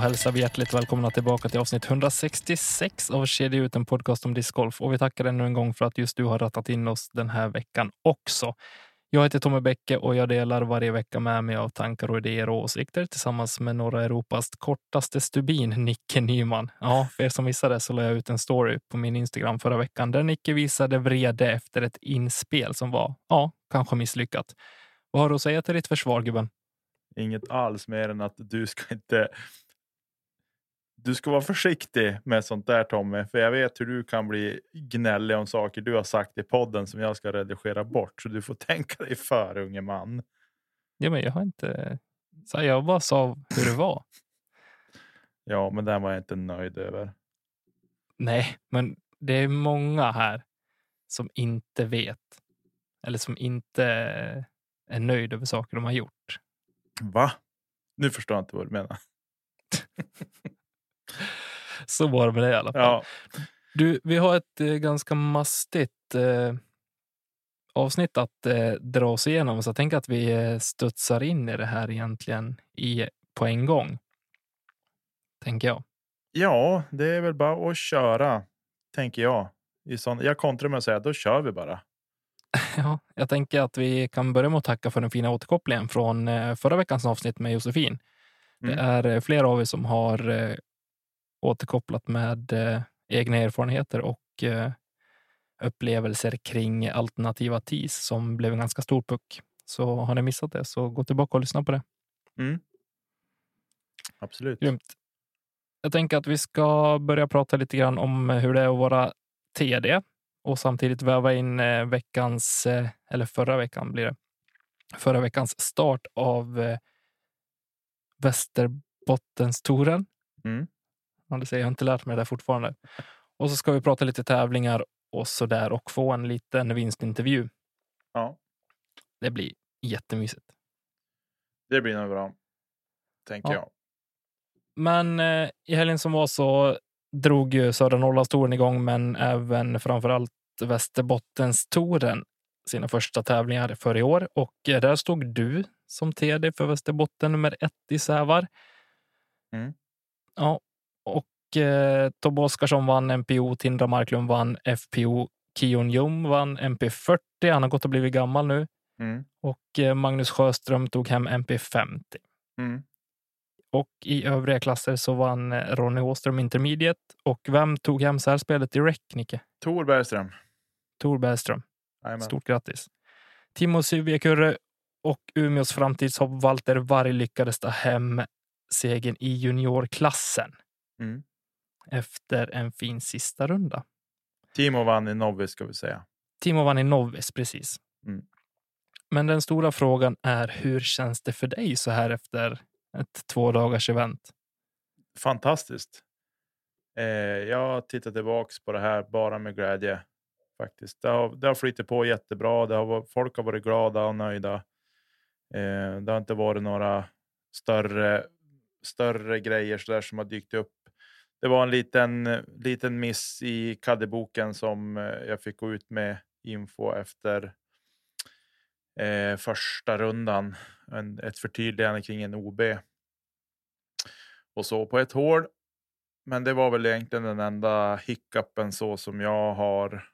Då hälsar vi hjärtligt välkomna tillbaka till avsnitt 166 av Kedja ut, en podcast om discgolf. Och vi tackar ännu en gång för att just du har rattat in oss den här veckan också. Jag heter Tommy Bäcke och jag delar varje vecka med mig av tankar och idéer och åsikter tillsammans med norra Europas kortaste stubin, Nicke Nyman. Ja, för er som missade så la jag ut en story på min Instagram förra veckan där Nicke visade vrede efter ett inspel som var, ja, kanske misslyckat. Vad har du att säga till ditt försvar, gubben? Inget alls mer än att du ska inte. Du ska vara försiktig med sånt där Tommy, för jag vet hur du kan bli gnällig om saker du har sagt i podden som jag ska redigera bort. Så du får tänka dig för unge man. Ja, men jag har inte... Så jag bara sa hur det var. Ja, men den var jag inte nöjd över. Nej, men det är många här som inte vet eller som inte är nöjd över saker de har gjort. Va? Nu förstår jag inte vad du menar. Så var det med det i alla fall. Ja, Du, vi har ett eh, ganska mastigt eh, avsnitt att eh, dra oss igenom, så jag tänker att vi eh, studsar in i det här egentligen i, på en gång. Tänker jag. ja, det är väl bara att köra, tänker jag. I sån, jag kontrar med att säga då kör vi bara. Ja, jag tänker att vi kan börja med att tacka för den fina återkopplingen från eh, förra veckans avsnitt med Josefin. Det Mm. är eh, flera av er som har eh, återkopplat med eh, egna erfarenheter och eh, upplevelser kring alternativa TIS som blev en ganska stor puck. Så har ni missat det så gå tillbaka och lyssna på det. Mm. Absolut. Grymt. Jag tänker att vi ska börja prata lite grann om hur det är att vara TD och samtidigt väva in eh, veckans, eh, eller förra veckan blir det, förra veckans start av eh, Västerbottenstouren. Mm. Det säger jag har inte lärt mig det fortfarande. Och så ska vi prata lite tävlingar och så där och få en liten vinstintervju. Ja, Det blir jättemysigt. det blir nog bra. Tänker Ja. jag. Men eh, i helgen som var så drog ju Södra Norrlandstouren igång, men även framförallt Västerbottenstouren sina första tävlingar för i år. Och eh, där stod du som TD för Västerbotten nummer ett i Sävar. Mm. Ja, och eh, Tobbe Oskarsson vann MPO, Tindra Marklund vann FPO, Kion Ljung vann MP40. Han har gått och blivit gammal nu. Mm. Och eh, Magnus Sjöström tog hem MP50. Mm. Och i övriga klasser så vann eh, Ronny Åström Intermediate. Och vem tog hem särspelet i rec, Nicke? Tor Bergström. Tor Bergström. Jajamän. Stort grattis. Timo Syviakurre och Umeås framtidshopp Walter Varg lyckades ta hem segern i juniorklassen Mm. efter en fin sista runda. Timo vann i Novis ska vi säga. Timo vann i Novis, precis. Mm. Men den stora frågan är hur känns det för dig så här efter ett två dagars event? Fantastiskt. Eh, jag tittar tillbaks på det här bara med glädje. Faktiskt. Det har, det har flyttat på jättebra. Det har, folk har varit glada och nöjda. Eh, det har inte varit några större, större grejer så där som har dykt upp. Det var en liten, liten miss i kaddeboken som eh, jag fick gå ut med info efter eh, första rundan. En, ett förtydligande kring en OB. Och så på ett hål. Men det var väl egentligen den enda hiccupen så som jag har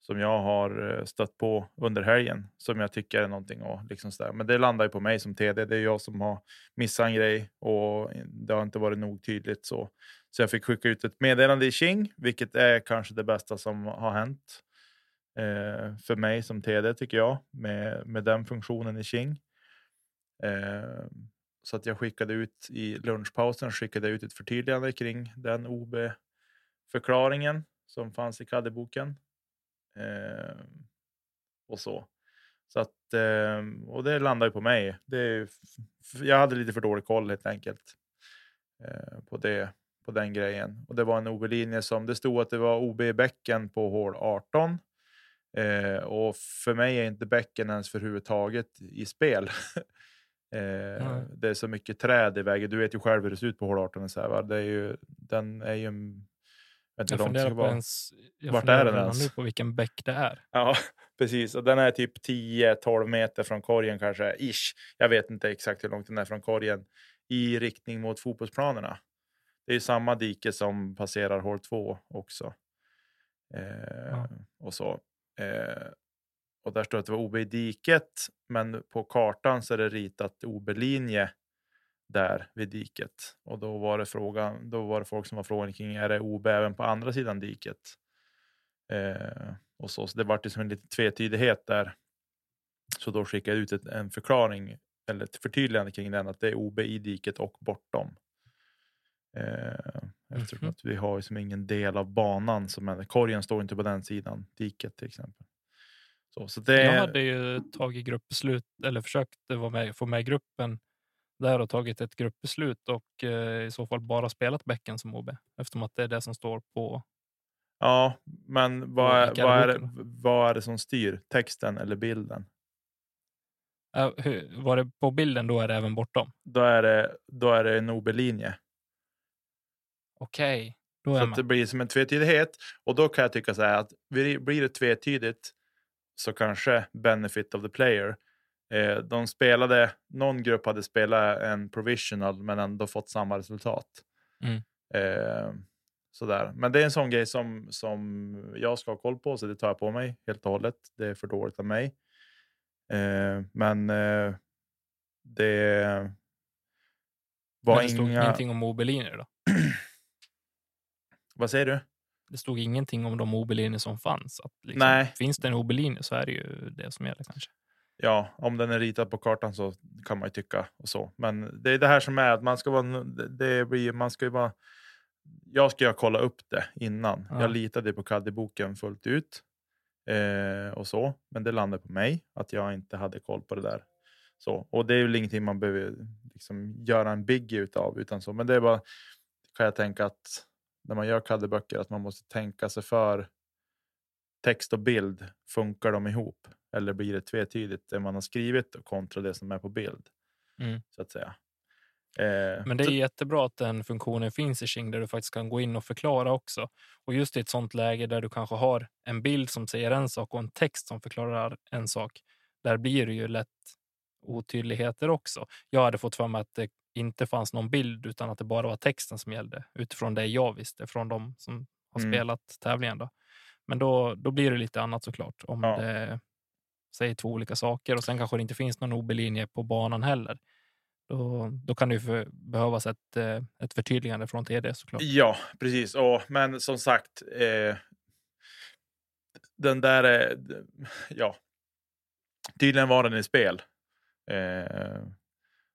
som jag har eh, stött på under helgen som jag tycker är någonting och liksom sådär. Men det landar ju på mig som TD. Det är jag som har missat en grej och det har inte varit nog tydligt så. Så jag fick skicka ut ett meddelande i King, vilket är kanske det bästa som har hänt. eh, för mig som TD tycker jag med, med den funktionen i King. Eh, så att jag skickade ut i lunchpausen skickade ut ett förtydligande kring den OB-förklaringen som fanns i kaddeboken. Eh, och så. Så att, eh, och det landar ju på mig. Det, jag hade lite för dålig koll helt enkelt eh, på, det, på den grejen. Och det var en OB-linje som det stod att det var OB i bäcken på hål 18. Eh, och för mig är inte bäcken ens för överhuvudtaget i spel. mm. Det är så mycket träd i vägen. Du vet ju själv hur det ser ut på hål 18. Så här, va? Det är ju, den är ju en jag funderar på, ens, jag Vart är den ens? nu på vilken bäck det är. Ja, precis. Och den är typ 10-12 meter från korgen kanske. Ish. Jag vet inte exakt hur långt den är från korgen. I riktning mot fotbollsplanerna. Det är samma dike som passerar hål 2 också. Eh, ja. Och så. Eh, och där står att det var OB i diket. Men på kartan så är det ritat OB-linje där vid diket. Och då var det frågan, då var det folk som var frågan kring, är det OB även på andra sidan diket? Eh, och så, så det var liksom en liten tvetydighet där. Så då skickade jag ut ett, en förklaring eller ett förtydligande kring den att det är OB i diket och bortom. Eh, eftersom mm -hmm. att vi har ju som ingen del av banan som är, korgen står inte på den sidan, diket till exempel. Så, så det... Jag hade ju tagit gruppbeslut eller försökt vara med, få med gruppen där och tagit ett gruppbeslut och eh, i så fall bara spelat bäcken som OB eftersom att det är det som står på. Ja, men vad är, vad är, det, vad är det som styr texten eller bilden? Hur, var det på bilden då är det även bortom? Då är det, då är det en OB-linje. Okej, okay, så det blir som en tvetydighet och då kan jag tycka så här att blir det tvetydigt så kanske benefit of the player de spelade, någon grupp hade spelat en provisional men ändå fått samma resultat. Mm. Eh, sådär. Men det är en sån grej som, som jag ska ha koll på, så det tar jag på mig helt och hållet. Det är för dåligt av mig. Eh, men eh, det var men det stod inga... ingenting om mobillinjer då? Vad säger du? Det stod ingenting om de mobillinjer som fanns. Att liksom, Nej. Finns det en mobillinje så är det ju det som gäller kanske ja, om den är ritad på kartan så kan man ju tycka och så. Men det är det här som är att man ska vara, det blir, man ska ju vara, jag ska ju kolla upp det innan. Ja. Jag litade på Caddy-boken fullt ut eh, och så, men det landade på mig att jag inte hade koll på det där. Så, och det är väl ingenting man behöver liksom göra en biggie utav, utan så. Men det är bara, kan jag tänka att när man gör Caddy-böcker, att man måste tänka sig för text och bild, funkar de ihop? Eller blir det tvetydigt det man har skrivit kontra det som är på bild? Mm. Så att säga. Eh, Men det är så... jättebra att den funktionen finns i Xing där du faktiskt kan gå in och förklara också. Och just i ett sånt läge där du kanske har en bild som säger en sak och en text som förklarar en sak. Där blir det ju lätt otydligheter också. Jag hade fått för mig att det inte fanns någon bild utan att det bara var texten som gällde utifrån det jag visste från de som har mm. spelat tävlingen. Då. Men då, då blir det lite annat såklart. Om ja. det säger två olika saker och sen kanske det inte finns någon OB-linje på banan heller. Då, då kan det ju för, behövas ett, eh, ett förtydligande från TD såklart. Ja, precis. Och, men som sagt, eh, den där, eh, ja, tydligen var den i spel. Eh,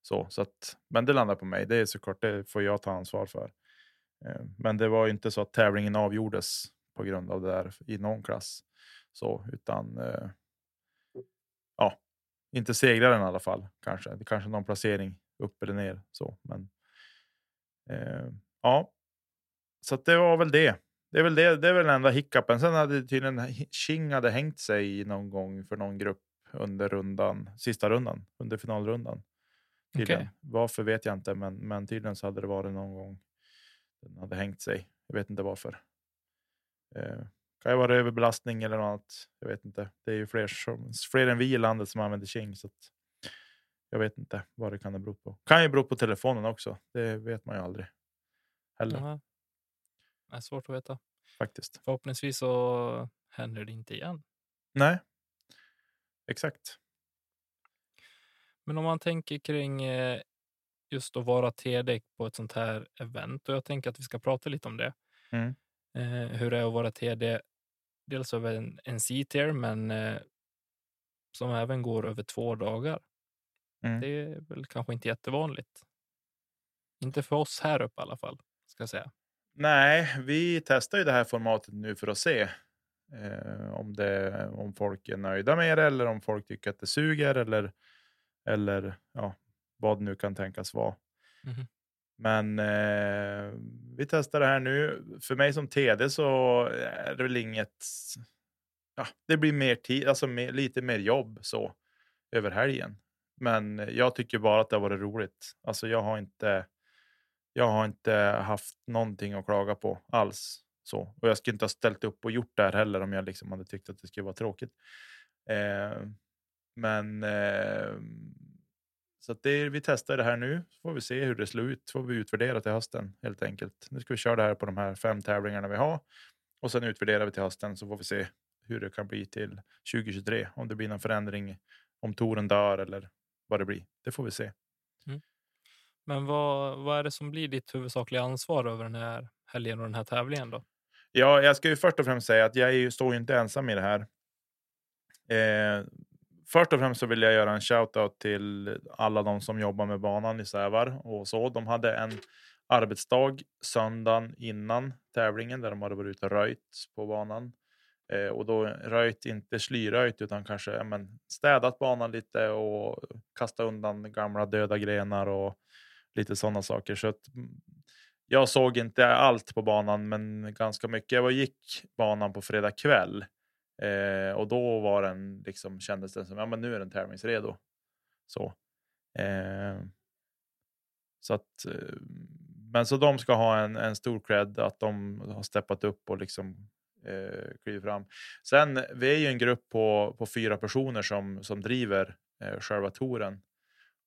så, så att, men det landar på mig. Det är såklart, det får jag ta ansvar för. Eh, men det var inte så att tävlingen avgjordes på grund av det där i någon klass. Så, utan eh, ja, inte segraren i alla fall kanske. Det kanske någon placering upp eller ner så, men eh, ja, så det var väl det. Det är väl det. Det är väl den enda hiccupen. Sen hade tydligen Ching hade hängt sig någon gång för någon grupp under rundan, sista rundan, under finalrundan. Okay. Varför vet jag inte, men, men tydligen så hade det varit någon gång den hade hängt sig. Jag vet inte varför. Eh, kan ju vara överbelastning eller något annat. Jag vet inte. Det är ju fler, som, fler än vi i landet som använder Qing. Så jag vet inte vad det kan bero på. Kan ju bero på telefonen också. Det vet man ju aldrig. Heller. Jaha. Det är svårt att veta. Faktiskt. Förhoppningsvis så händer det inte igen. Nej, exakt. Men om man tänker kring eh, just att vara TD på ett sånt här event och jag tänker att vi ska prata lite om det. Mm. Eh, hur det är att vara TD dels över en, en C-tier, men eh, som även går över två dagar. Mm. Det är väl kanske inte jättevanligt. Inte för oss här uppe i alla fall, ska jag säga. Nej, vi testar ju det här formatet nu för att se eh, om, det, om folk är nöjda med det eller om folk tycker att det suger eller, eller ja, vad det nu kan tänkas vara. Mhm. Men eh, vi testar det här nu. För mig som TD så är det väl inget... Ja, det blir mer tid, alltså mer, lite mer jobb så över helgen. Men jag tycker bara att det har varit roligt. Alltså jag har inte, jag har inte haft någonting att klaga på alls. Så. Och jag skulle inte ha ställt upp och gjort det här heller om jag liksom hade tyckt att det skulle vara tråkigt. Eh, men eh, så att det, vi testar det här nu, så får vi se hur det slår ut. får vi utvärdera till hösten helt enkelt. Nu ska vi köra det här på de här fem tävlingarna vi har och sen utvärderar vi till hösten så får vi se hur det kan bli till 2023. Om det blir någon förändring, om touren dör eller vad det blir. Det får vi se. Men vad, vad är det som blir ditt huvudsakliga ansvar över den här helgen och den här tävlingen då? Ja, jag ska ju först och främst säga att jag är ju, står ju inte ensam i det här. Eh, först och främst så vill jag göra en shoutout till alla de som jobbar med banan i Sävar och så. De hade en arbetsdag söndagen innan tävlingen där de hade varit ute och röjt på banan. Eh, och då röjt, inte slyröjt utan kanske ja, men, städat banan lite och kastat undan gamla döda grenar och lite sådana saker. Så att, mm, jag såg inte allt på banan, men ganska mycket. Jag gick banan på fredag kväll eh, och då var den liksom kändes den som ja, men nu är den tävlingsredo. Så. Eh, så att, eh, men så de ska ha en, en stor cred att de har steppat upp och liksom eh, klivit fram. Sen, vi är ju en grupp på, på fyra personer som, som driver eh, själva touren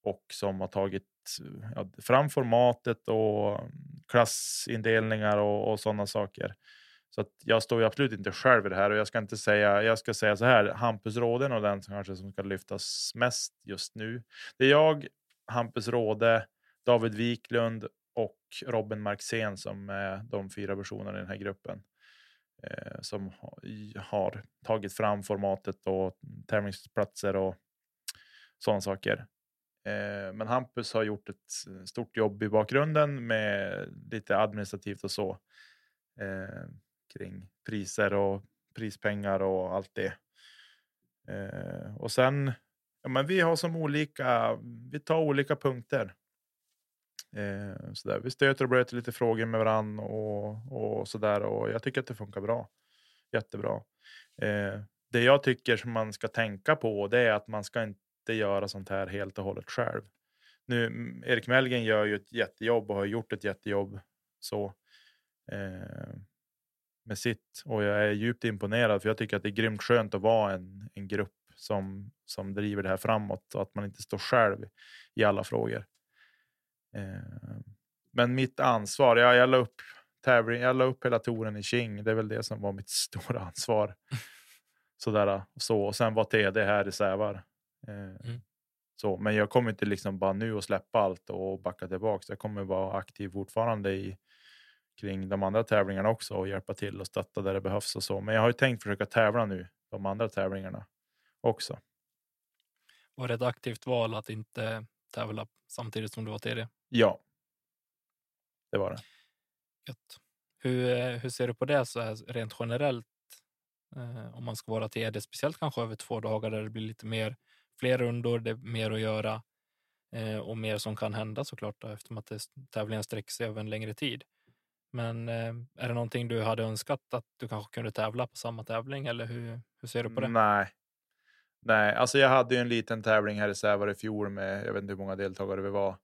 och som har tagit ja, fram formatet och klassindelningar och, och sådana saker. Så att jag står ju absolut inte själv i det här och jag ska inte säga, jag ska säga så här, Hampus Råde är nog den som kanske som ska lyftas mest just nu. Det är jag, Hampus Råde, David Wiklund och Robin Marxén som är de fyra personerna i den här gruppen eh, som har tagit fram formatet och tävlingsplatser och sådana saker. Eh, men Hampus har gjort ett stort jobb i bakgrunden med lite administrativt och så eh, kring priser och prispengar och allt det. Eh, och sen, ja, men vi har som olika, vi tar olika punkter. Eh, så där. Vi stöter och blöter lite frågor med varandra och, och så där och jag tycker att det funkar bra. Jättebra. Eh, det jag tycker som man ska tänka på det är att man ska inte göra sånt här helt och hållet själv. Nu, Erik Mellgren gör ju ett jättejobb och har gjort ett jättejobb så eh, med sitt och jag är djupt imponerad för jag tycker att det är grymt skönt att vara en, en grupp som, som driver det här framåt och att man inte står själv i alla frågor. Eh, men mitt ansvar, jag, jag la upp tävling, jag la upp hela touren i King. Det är väl det som var mitt stora ansvar. Sådär, så. Och sen var TD här i Sävar. Eh, så, men jag kommer inte liksom bara nu att släppa allt och backa tillbaka. Jag kommer vara aktiv fortfarande i kring de andra tävlingarna också och hjälpa till och stötta där det behövs och så. Men jag har ju tänkt försöka tävla nu de andra tävlingarna också. Var det ett aktivt val att inte tävla samtidigt som du var TD? Ja. Det var det. Gött. Hur, eh, hur ser du på det så här rent generellt? Eh, om man ska vara TD, speciellt kanske över två dagar där det blir lite mer, fler rundor, det är mer att göra eh, och mer som kan hända såklart då, eftersom att det, tävlingen sträcker sig över en längre tid. Men eh, är det någonting du hade önskat att du kanske kunde tävla på samma tävling eller hur, hur ser du på det? Nej. Nej, alltså jag hade ju en liten tävling här i Sävar i fjol med, jag vet inte hur många deltagare vi var.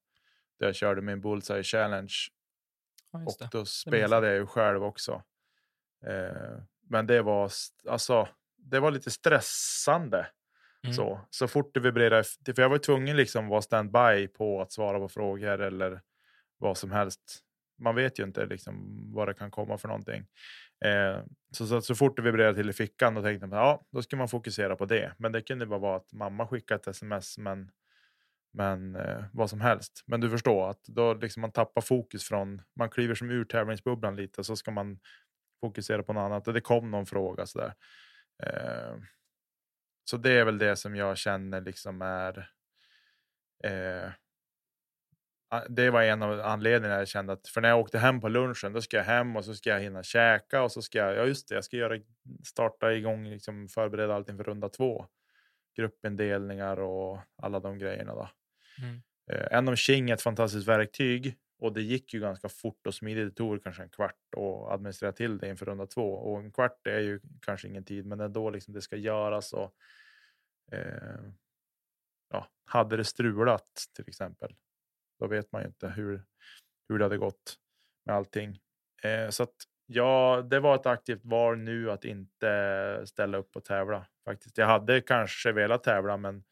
Där jag körde min Bullseye Challenge Ja, och det. då spelade jag ju själv också. Eh, men det var, alltså, det var lite stressande. Mm. Så, så fort det vibrerade, för jag var tvungen liksom vara standby på att svara på frågor eller vad som helst. Man vet ju inte liksom vad det kan komma för någonting. Eh, så, så, så fort det vibrerade till i fickan då tänkte man ja, då ska man fokusera på det. Men det kunde bara vara att mamma skickade ett sms, men, men eh, vad som helst. Men du förstår att då liksom man tappar fokus från, man kliver som ur tävlingsbubblan lite så ska man fokusera på något annat. Och det kom någon fråga sådär. Eh, så det är väl det som jag känner liksom är eh, det var en av anledningarna jag kände att för när jag åkte hem på lunchen, då ska jag hem och så ska jag hinna käka och så ska jag, ja just det, jag ska göra, starta igång, liksom förbereda allting för runda två. Gruppindelningar och alla de grejerna då. Mm. Eh, en av King är ett fantastiskt verktyg och det gick ju ganska fort och smidigt. Det tog kanske en kvart att administrera till det inför runda två och en kvart är ju kanske ingen tid, men det är då liksom det ska göras och eh, ja, hade det strulat till exempel då vet man ju inte hur, hur det hade gått med allting. Eh, så att ja, det var ett aktivt val nu att inte ställa upp och tävla. Faktiskt. Jag hade kanske velat tävla, men,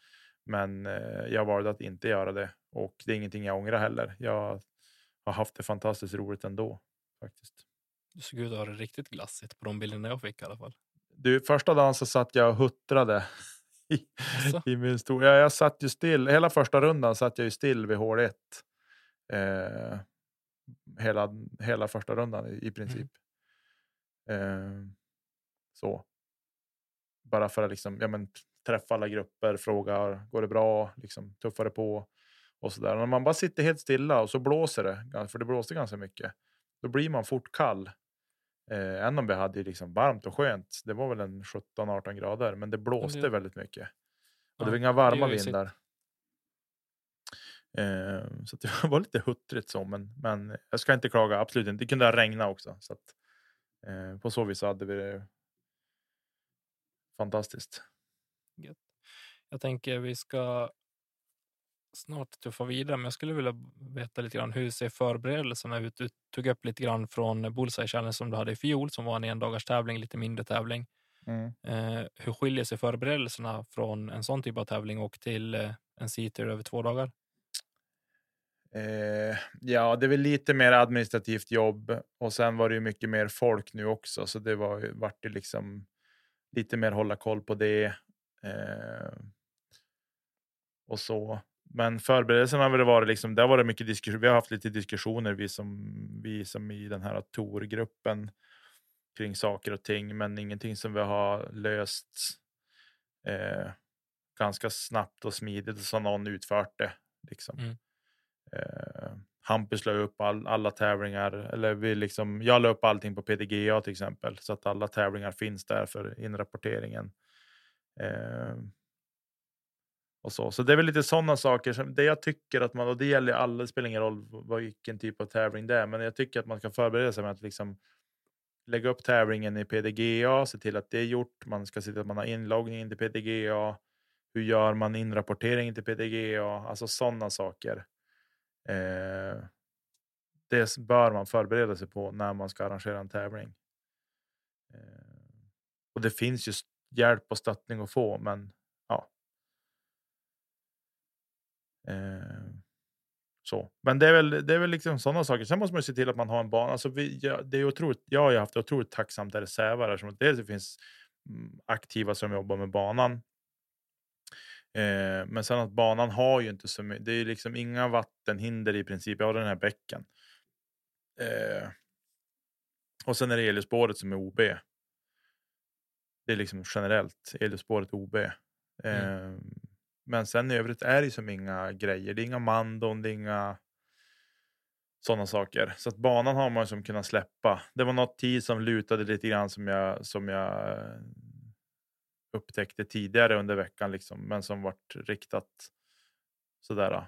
men eh, jag valde att inte göra det och det är ingenting jag ångrar heller. Jag har haft det fantastiskt roligt ändå faktiskt. Du såg ut att ha det riktigt glassigt på de bilderna jag fick i alla fall. Du, första dagen så satt jag och huttrade i, i min stol. Ja, jag satt ju still. Hela första rundan satt jag ju still vid hål 1. Eh, hela, hela första rundan i, i princip. Mm. Eh, så. Bara för att liksom, ja, men, träffa alla grupper, fråga går det bra, liksom, tuffare på och så där. När man bara sitter helt stilla och så blåser det, för det blåste ganska mycket, då blir man fort kall. Eh, än om vi hade liksom varmt och skönt. Det var väl en 17-18 grader, men det blåste det... väldigt mycket. Och ja, det var inga varma vindar. Eh, så det var lite huttrigt så, men, men jag ska inte klaga, absolut inte. Det kunde ha regnat också. Så att, eh, på så vis hade vi det fantastiskt. Jag tänker vi ska snart tuffa vidare, men jag skulle vilja veta lite grann hur ser förberedelserna ut? Du tog upp lite grann från Bullseye Challenge som du hade i fjol som var en endagars tävling, lite mindre tävling. Mm. Eh, hur skiljer sig förberedelserna från en sån typ av tävling och till eh, en city över två dagar? Eh, ja, det är väl lite mer administrativt jobb och sen var det ju mycket mer folk nu också, så det var vart det liksom lite mer hålla koll på det. Eh, och så. Men förberedelserna har det varit liksom, det har varit mycket diskussion. Vi har haft lite diskussioner, vi som, vi som i den här Tor-gruppen kring saker och ting, men ingenting som vi har löst eh, ganska snabbt och smidigt så någon utfört det. Liksom. Mm. Eh, Hampus la upp all, alla tävlingar, eller vi liksom, jag la upp allting på PDGA till exempel, så att alla tävlingar finns där för inrapporteringen. Eh, och så. så det är väl lite sådana saker. Som, det jag tycker att man, och det gäller alla, det spelar ingen roll vilken typ av tävling det är, men jag tycker att man ska förbereda sig med att liksom lägga upp tävlingen i PDGA, se till att det är gjort. Man ska se till att man har inloggning till PDGA. Hur gör man inrapportering till PDGA? Alltså sådana saker. Eh, det bör man förbereda sig på när man ska arrangera en tävling. Eh, och det finns ju hjälp och stöttning att få, men ja. Eh, så. Men det är väl, det är väl liksom sådana saker. Sen måste man se till att man har en bana. Alltså vi, ja, det är otroligt, jag har ju haft otroligt tacksamt reservare. Som dels det finns mm, aktiva som jobbar med banan Eh, men sen att banan har ju inte så mycket, det är liksom inga vattenhinder i princip. Jag har den här bäcken. Eh, och sen är det elspåret som är OB. Det är liksom generellt elspåret OB. Eh, mm. Men sen i övrigt är det som inga grejer. Det är inga mandon, det är inga sådana saker. Så att banan har man som kunnat släppa. Det var något tid som lutade lite grann som jag, som jag upptäckte tidigare under veckan, liksom, men som vart riktat sådär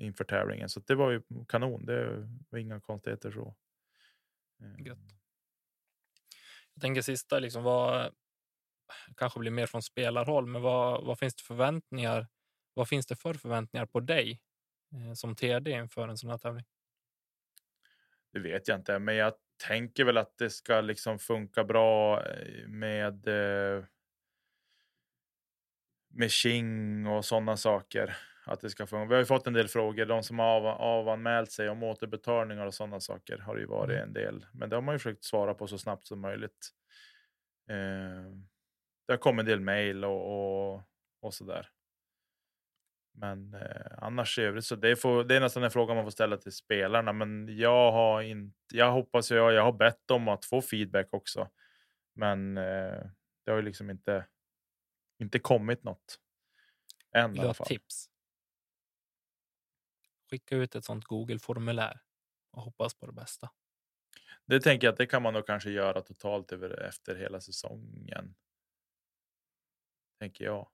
inför tävlingen. Så det var ju kanon. Det var inga konstigheter så. Eh. Gött. Jag tänker sista, liksom, vad kanske blir mer från spelarhåll, men vad, vad finns det förväntningar? Vad finns det för förväntningar på dig eh, som TD inför en sån här tävling? Det vet jag inte, men jag tänker väl att det ska liksom funka bra eh, med eh, med Qing och sådana saker. Att det ska funka. Vi har ju fått en del frågor. De som har av, avanmält sig om återbetalningar och sådana saker har det ju varit mm. en del. Men det har man ju försökt svara på så snabbt som möjligt. Det har kommit en del mejl och, och, och sådär. Men eh, annars i övrigt så det, får, det är nästan en fråga man får ställa till spelarna. Men jag har inte. Jag hoppas jag. Jag har bett om att få feedback också, men eh, det har ju liksom inte. Inte kommit något. Än i alla fall. tips. Skicka ut ett sånt Google formulär och hoppas på det bästa. Det tänker jag att det kan man nog kanske göra totalt över efter hela säsongen. Tänker jag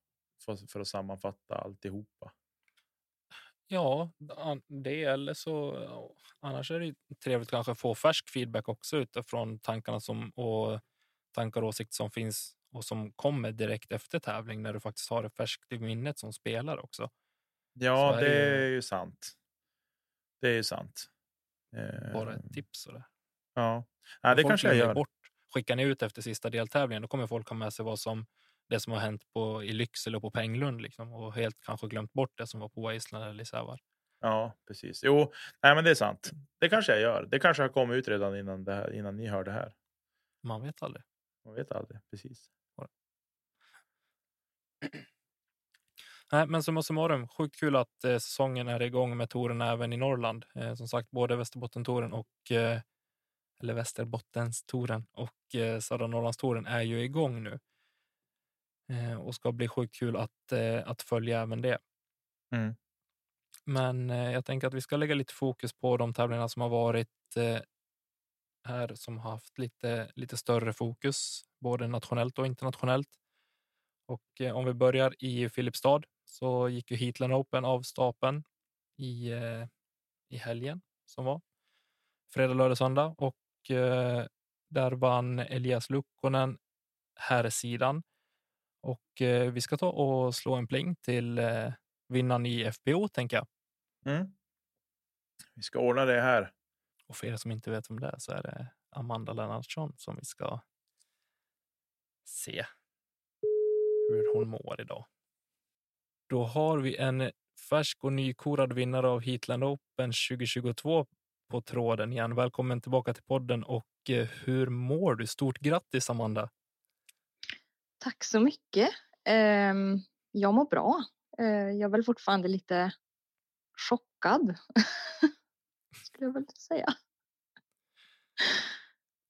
för, för att sammanfatta alltihopa. Ja, det eller så. Annars är det trevligt kanske att få färsk feedback också utifrån tankarna som och tankar och åsikter som finns och som kommer direkt efter tävling när du faktiskt har det färskt i minnet som spelare också. Ja, är det, det är ju sant. Det är ju sant. Bara ett tips sådär. Ja, Nej, det kanske jag gör. Bort. Skickar ni ut efter sista deltävlingen, då kommer folk ha med sig vad som det som har hänt på, i Lycksele och på Penglund liksom, och helt kanske glömt bort det som var på Wasteland eller Sävar. Ja, precis. Jo, nej, men det är sant. Det kanske jag gör. Det kanske har kommit ut redan innan, det här, innan ni hör det här. Man vet aldrig. Man vet aldrig, precis. Nej, men summa summarum, sjukt kul att eh, säsongen är igång med touren även i Norrland. Eh, som sagt, både Västerbottentoren och eh, eller Västerbottenstouren och eh, Södra Norrlandstouren är ju igång nu. Eh, och ska bli sjukt kul att, eh, att följa även det. Mm. Men eh, jag tänker att vi ska lägga lite fokus på de tävlingar som har varit här som har haft lite, lite större fokus, både nationellt och internationellt. Och om vi börjar i Filipstad så gick ju Heatland Open av stapeln i, i helgen som var fredag, lördag, söndag och där vann Elias Lukkonen här sidan och eh, vi ska ta och slå en pling till eh, vinnaren i FBO, tänker jag. Mm. Vi ska ordna det här. Och för er som inte vet om det är så är det Amanda Lennartsson som vi ska se hur hon mår idag. Då har vi en färsk och nykorad vinnare av Heatland Open 2022 på tråden igen. Välkommen tillbaka till podden och eh, hur mår du? Stort grattis Amanda! Tack så mycket. Ehm, jag mår bra. Eh, jag är väl fortfarande lite chockad. Skulle jag väl säga.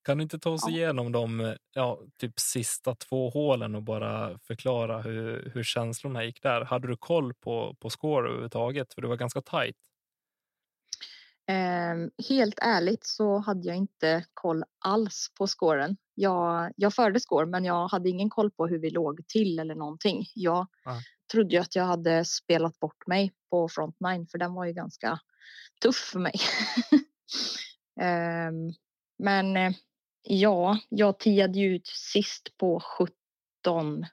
Kan du inte ta oss ja. igenom de ja, typ sista två hålen och bara förklara hur, hur känslorna gick där? Hade du koll på, på score överhuvudtaget? För det var ganska tajt. Eh, helt ärligt så hade jag inte koll alls på scoren. Jag, jag förde score, men jag hade ingen koll på hur vi låg till eller någonting. Jag ah. trodde att jag hade spelat bort mig på front nine, för den var ju ganska tuff för mig. eh, men eh, ja, jag tiade ju ut sist på 17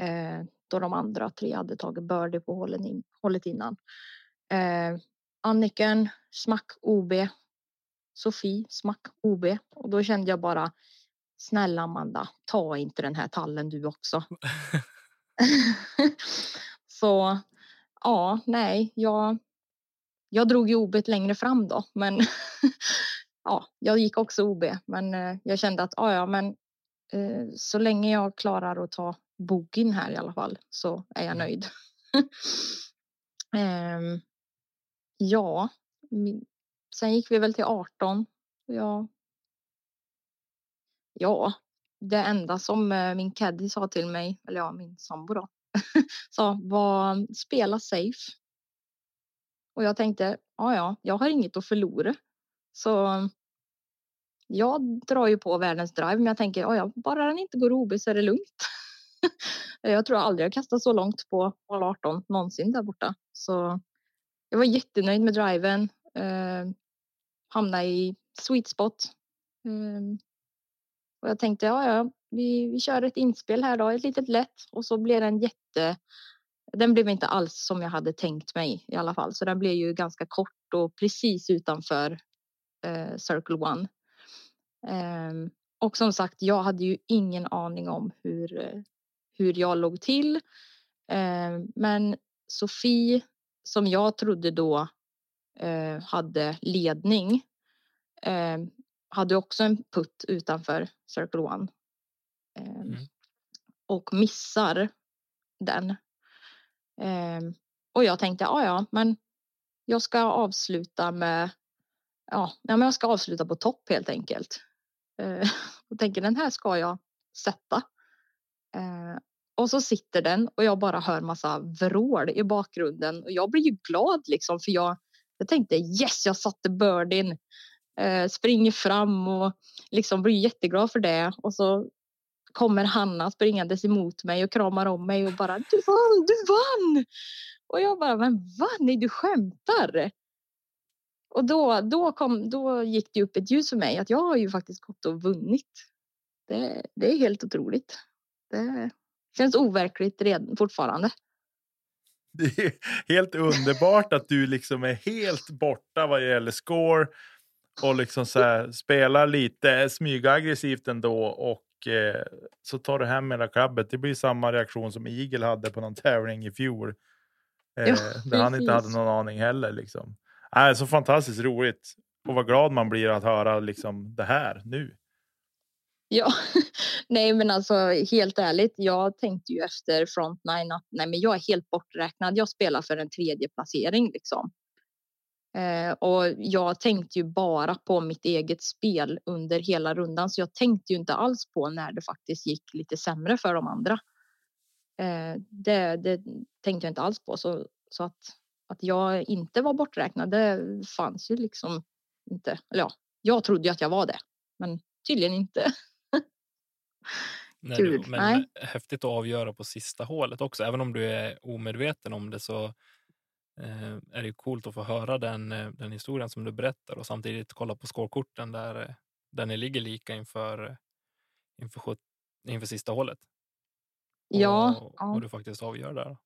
eh, då de andra tre hade tagit birdie på hålet, in, hålet innan. Eh, Anniken, smack OB. Sofie, smack OB. Och då kände jag bara, snälla Amanda, ta inte den här tallen du också. så ja, nej, jag, jag drog ju OB längre fram då, men ja, jag gick också OB, men eh, jag kände att ja, ja, men eh, så länge jag klarar att ta bogen här i alla fall så är jag mm. nöjd. um, Ja, sen gick vi väl till 18. Ja. Ja, det enda som eh, min caddy sa till mig, eller ja, min sambo då, sa var spela safe. Och jag tänkte, ja, ja, jag har inget att förlora. Så jag drar ju på världens drive, men jag tänker, ja, ja bara den inte går OB så är det lugnt. jag tror aldrig jag kastat så långt på hål 18 någonsin där borta. Så jag var jättenöjd med driven. Eh, hamnade i sweet spot. Eh, och jag tänkte, ja, ja, vi, vi kör ett inspel här då, ett litet lätt och så blev den jätte. Den blev inte alls som jag hade tänkt mig i alla fall, så den blev ju ganska kort och precis utanför eh, Circle One. Eh, och som sagt, jag hade ju ingen aning om hur, eh, hur jag låg till. Eh, men Sofie som jag trodde då eh, hade ledning eh, hade också en putt utanför Circle One. Eh, mm. Och missar den. Eh, Och jag tänkte, ja, ja, men jag ska avsluta med, ja, men jag ska avsluta på topp helt enkelt. Eh, och tänker den här ska jag sätta. Och så sitter den och jag bara hör massa vrål i bakgrunden och jag blir ju glad liksom för jag, jag tänkte yes, jag satte birdien. Eh, springer fram och liksom blir jätteglad för det och så kommer Hanna springandes emot mig och kramar om mig och bara du vann, du vann! Och jag bara, men vann? Nej, du skämtar! Och då, då, kom, då gick det upp ett ljus för mig att jag har ju faktiskt gått och vunnit. Det, det är helt otroligt. Det känns overkligt redan, fortfarande. Det är helt underbart att du liksom är helt borta vad gäller score och liksom så här, spelar lite smygaggressivt ändå och eh, så tar du hem hela klabbet. Det blir samma reaktion som Eagle hade på någon tävling i fjol. Eh, Ja, där han inte hade någon aning heller. Liksom. Äh, så fantastiskt roligt. Och vad glad man blir att höra liksom, det här nu. Ja, nej men alltså helt ärligt, jag tänkte ju efter Frontline att nej men jag är helt borträknad. Jag spelar för en tredje placering liksom. Eh, och jag tänkte ju bara på mitt eget spel under hela rundan så jag tänkte ju inte alls på när det faktiskt gick lite sämre för de andra. Eh, det, det tänkte jag inte alls på så, så att, att jag inte var borträknad det fanns ju liksom inte. Eller ja, jag trodde ju att jag var det, men tydligen inte. Nej, Kul. du, men Nej. häftigt att avgöra på sista hålet också. Även om du är omedveten om det så eh, är det coolt att få höra den, eh, den historien som du berättar och samtidigt kolla på skårkorten där, eh, där ni ligger lika inför, inför, sjut- inför sista hålet. Och, Ja, ja. och du faktiskt avgör där.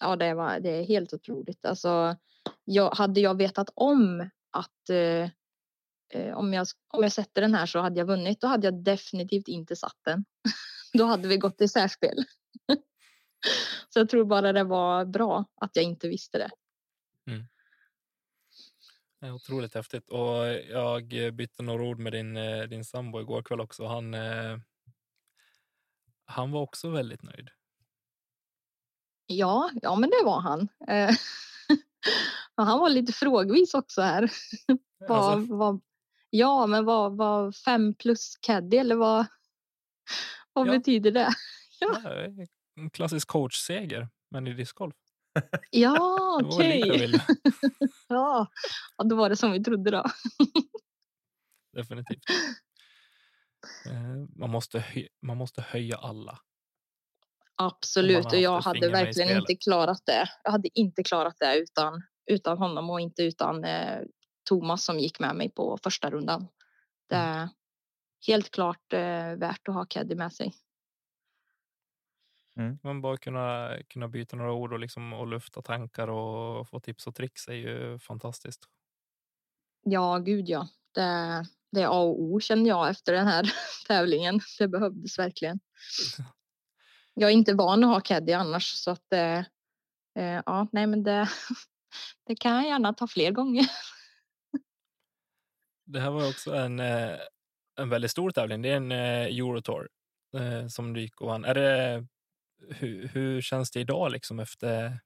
Ja, det, var, det är helt otroligt. Alltså, jag, hade jag vetat om att eh, eh, om, jag, om jag sätter den här så hade jag vunnit, då hade jag definitivt inte satt den. då hade vi gått i särspel. så jag tror bara det var bra att jag inte visste det. Det är otroligt häftigt. Och jag bytte några ord med din, eh, din sambo igår kväll också. Han, eh, han var också väldigt nöjd. Ja, ja, men det var han. Eh, han var lite frågvis också här. Vad, Alltså, vad, ja, men vad, vad fem plus caddy eller vad, vad Ja. betyder det? Ja. nej, en klassisk coachseger, men i discgolf. Ja, okej. ville. Ja. ja, då var det som vi trodde då. Definitivt. Eh, Man måste, man måste höja alla. Absolut, och jag hade verkligen inte klarat det. Jag hade inte klarat det utan, utan honom och inte utan eh, Thomas som gick med mig på första rundan. Det Mm. är helt klart eh, värt att ha Keddy med sig. Man bara kunna, kunna byta några ord och, liksom, och lufta tankar och få tips och tricks är ju fantastiskt. Ja, gud ja. Det, det är A och O känner jag efter den här tävlingen. Det behövdes verkligen. Jag är inte van att ha caddy annars så att eh, eh, ja, nej men det, det kan jag gärna ta fler gånger. Det här var också en, eh, en väldigt stor tävling. Det är en eh, Eurotour eh, som du gick och vann. Är det, hur, hur känns det idag liksom efter,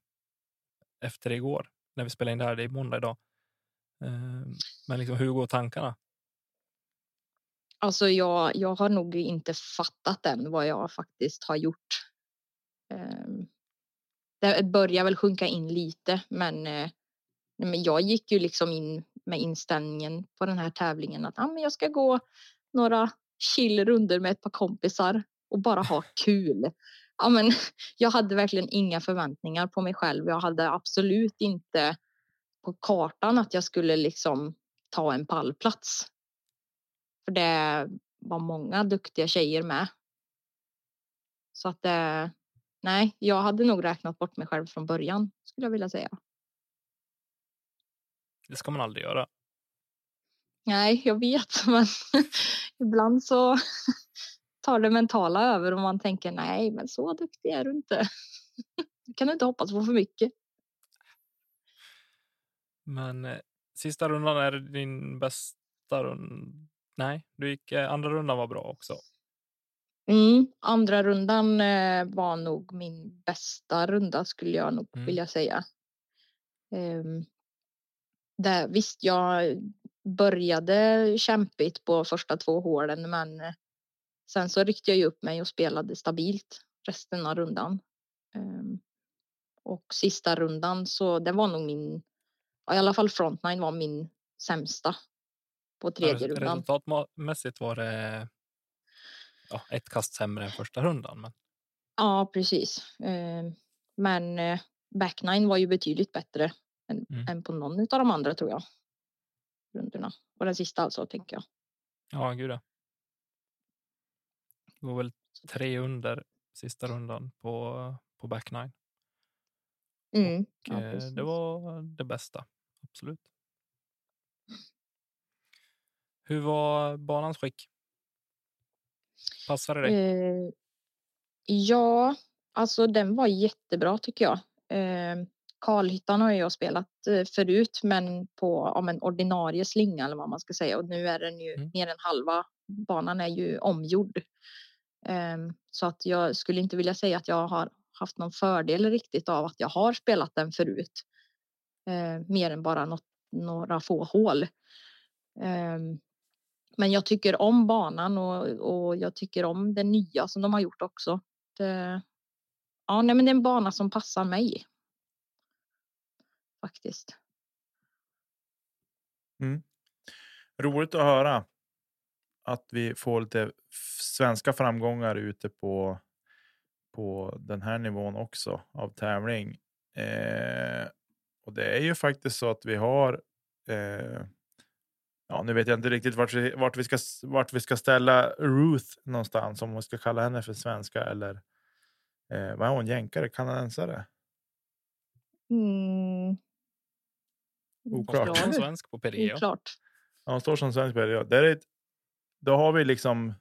efter igår? När vi spelar in det här, det är måndag idag. Ehm, men liksom, hur går tankarna? Alltså jag, jag har nog inte fattat än vad jag faktiskt har gjort. Ehm, det börjar väl sjunka in lite men, eh, men jag gick ju liksom in med inställningen på den här tävlingen att ah, men jag ska gå några chill runder med ett par kompisar och bara ha kul. Ja, men, jag hade verkligen inga förväntningar på mig själv. Jag hade absolut inte på kartan att jag skulle liksom ta en pallplats. För det var många duktiga tjejer med. Så att det, nej, jag hade nog räknat bort mig själv från början skulle jag vilja säga. Det ska man aldrig göra. Nej, jag vet, men ibland så tar det mentala över och man tänker nej, men så duktig är du inte. Du kan inte hoppas på för mycket. Men eh, sista rundan är din bästa runda. Nej, du gick, eh, andra rundan var bra också. Mm, andra rundan eh, var nog min bästa runda skulle jag nog Mm. vilja säga. Um, där, visst, jag började kämpigt på första två hålen, men eh, sen så ryckte jag ju upp mig och spelade stabilt resten av rundan. Ehm, och sista rundan så det var nog min, i alla fall frontline var min sämsta på tredje rundan. Resultatmässigt var det ja, ett kast sämre än första rundan. Men Ja, precis. Ehm, men eh, backnine var ju betydligt bättre än, Mm. än på någon av de andra tror jag. Rundorna. Och den sista alltså, tänker jag. ja, gud ja. Det var väl tre under sista rundan på, på back nine. Mm. Och, Ja, eh, det var det bästa, absolut. Hur var banans skick? Passade det dig? Eh, ja, alltså den var jättebra tycker jag. Eh, Karlhyttan har jag spelat eh, förut, men på om en ordinarie slinga eller vad man ska säga. Och nu är den ju Mm. mer än halva banan är ju omgjord. Eh, så att jag skulle inte vilja säga att jag har haft någon fördel riktigt av att jag har spelat den förut. Eh, mer än bara något, några få hål. Eh, men jag tycker om banan och, och jag tycker om det nya som de har gjort också. Det, ja, nej, men det är en bana som passar mig. Faktiskt. Roligt att höra att vi får lite svenska framgångar ute på, på den här nivån också av tävling. Eh, och det är ju faktiskt så att vi har eh, Ja, nu vet jag inte riktigt vart vi, vart, vi ska, vart vi ska ställa Ruth någonstans. Om vi ska kalla henne för svenska eller eh, vad är hon? Jänkare? Kanadensare? Mm, Oklart. Hon står som svensk på PDA. oklart. Ja, hon står som svensk spelare. Det är ett, då har vi liksom.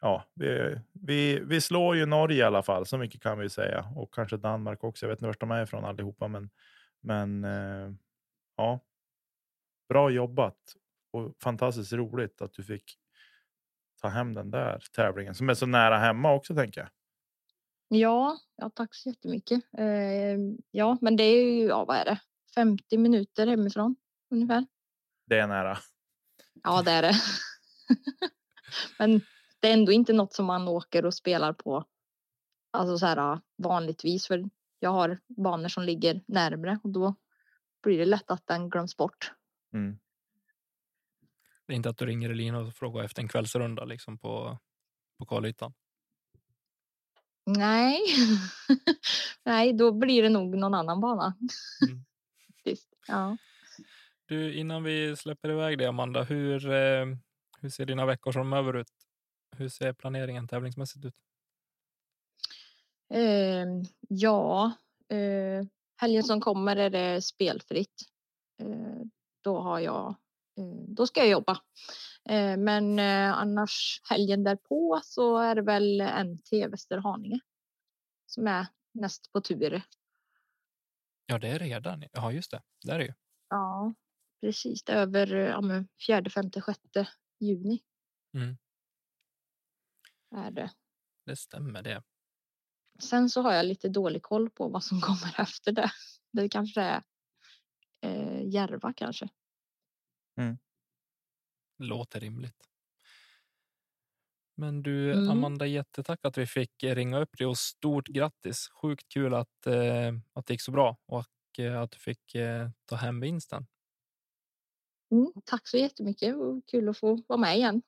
Ja, vi, vi, vi slår ju Norge i alla fall. Så mycket kan vi säga och kanske Danmark också. Jag vet inte var de är ifrån allihopa, men men eh, ja. Bra jobbat och fantastiskt roligt att du fick ta hem den där tävlingen som är så nära hemma också tänker jag. Ja, ja, tack så jättemycket. Eh, ja, men det är ju, ja, vad är det? 50 minuter hemifrån ungefär. Det är nära. Ja, det är det. men det är ändå inte något som man åker och spelar på. Alltså så här vanligtvis, för jag har banor som ligger närmre och då blir det lätt att den glöms bort. Mm. Det är inte att du ringer Elina och frågar efter en kvällsrunda liksom på, på Karlytan. Nej, nej, då blir det nog någon annan bana. Mm. Ja. Du, innan vi släpper iväg det Amanda, hur, eh, hur ser dina veckor framöver ut? Hur ser planeringen tävlingsmässigt ut? Eh, ja, eh, helgen som kommer är det spelfritt. Eh, då har jag, eh, då ska jag jobba. Eh, men eh, annars helgen därpå så är det väl NT Västerhaninge som är näst på tur. Ja, det är redan. Ja, just det. Där är det ju. Ja, precis. Över ja, men fjärde, femte, sjätte juni. Mm. Är det. Det stämmer det. Sen så har jag lite dålig koll på vad som kommer efter det. Det kanske är eh, Järva kanske. Låter rimligt. Men du, Mm. Amanda, jättetack att vi fick eh, ringa upp dig och stort grattis. Sjukt kul att, eh, att det gick så bra och eh, att du fick eh, ta hem vinsten. Mm, tack så jättemycket och kul att få vara med igen.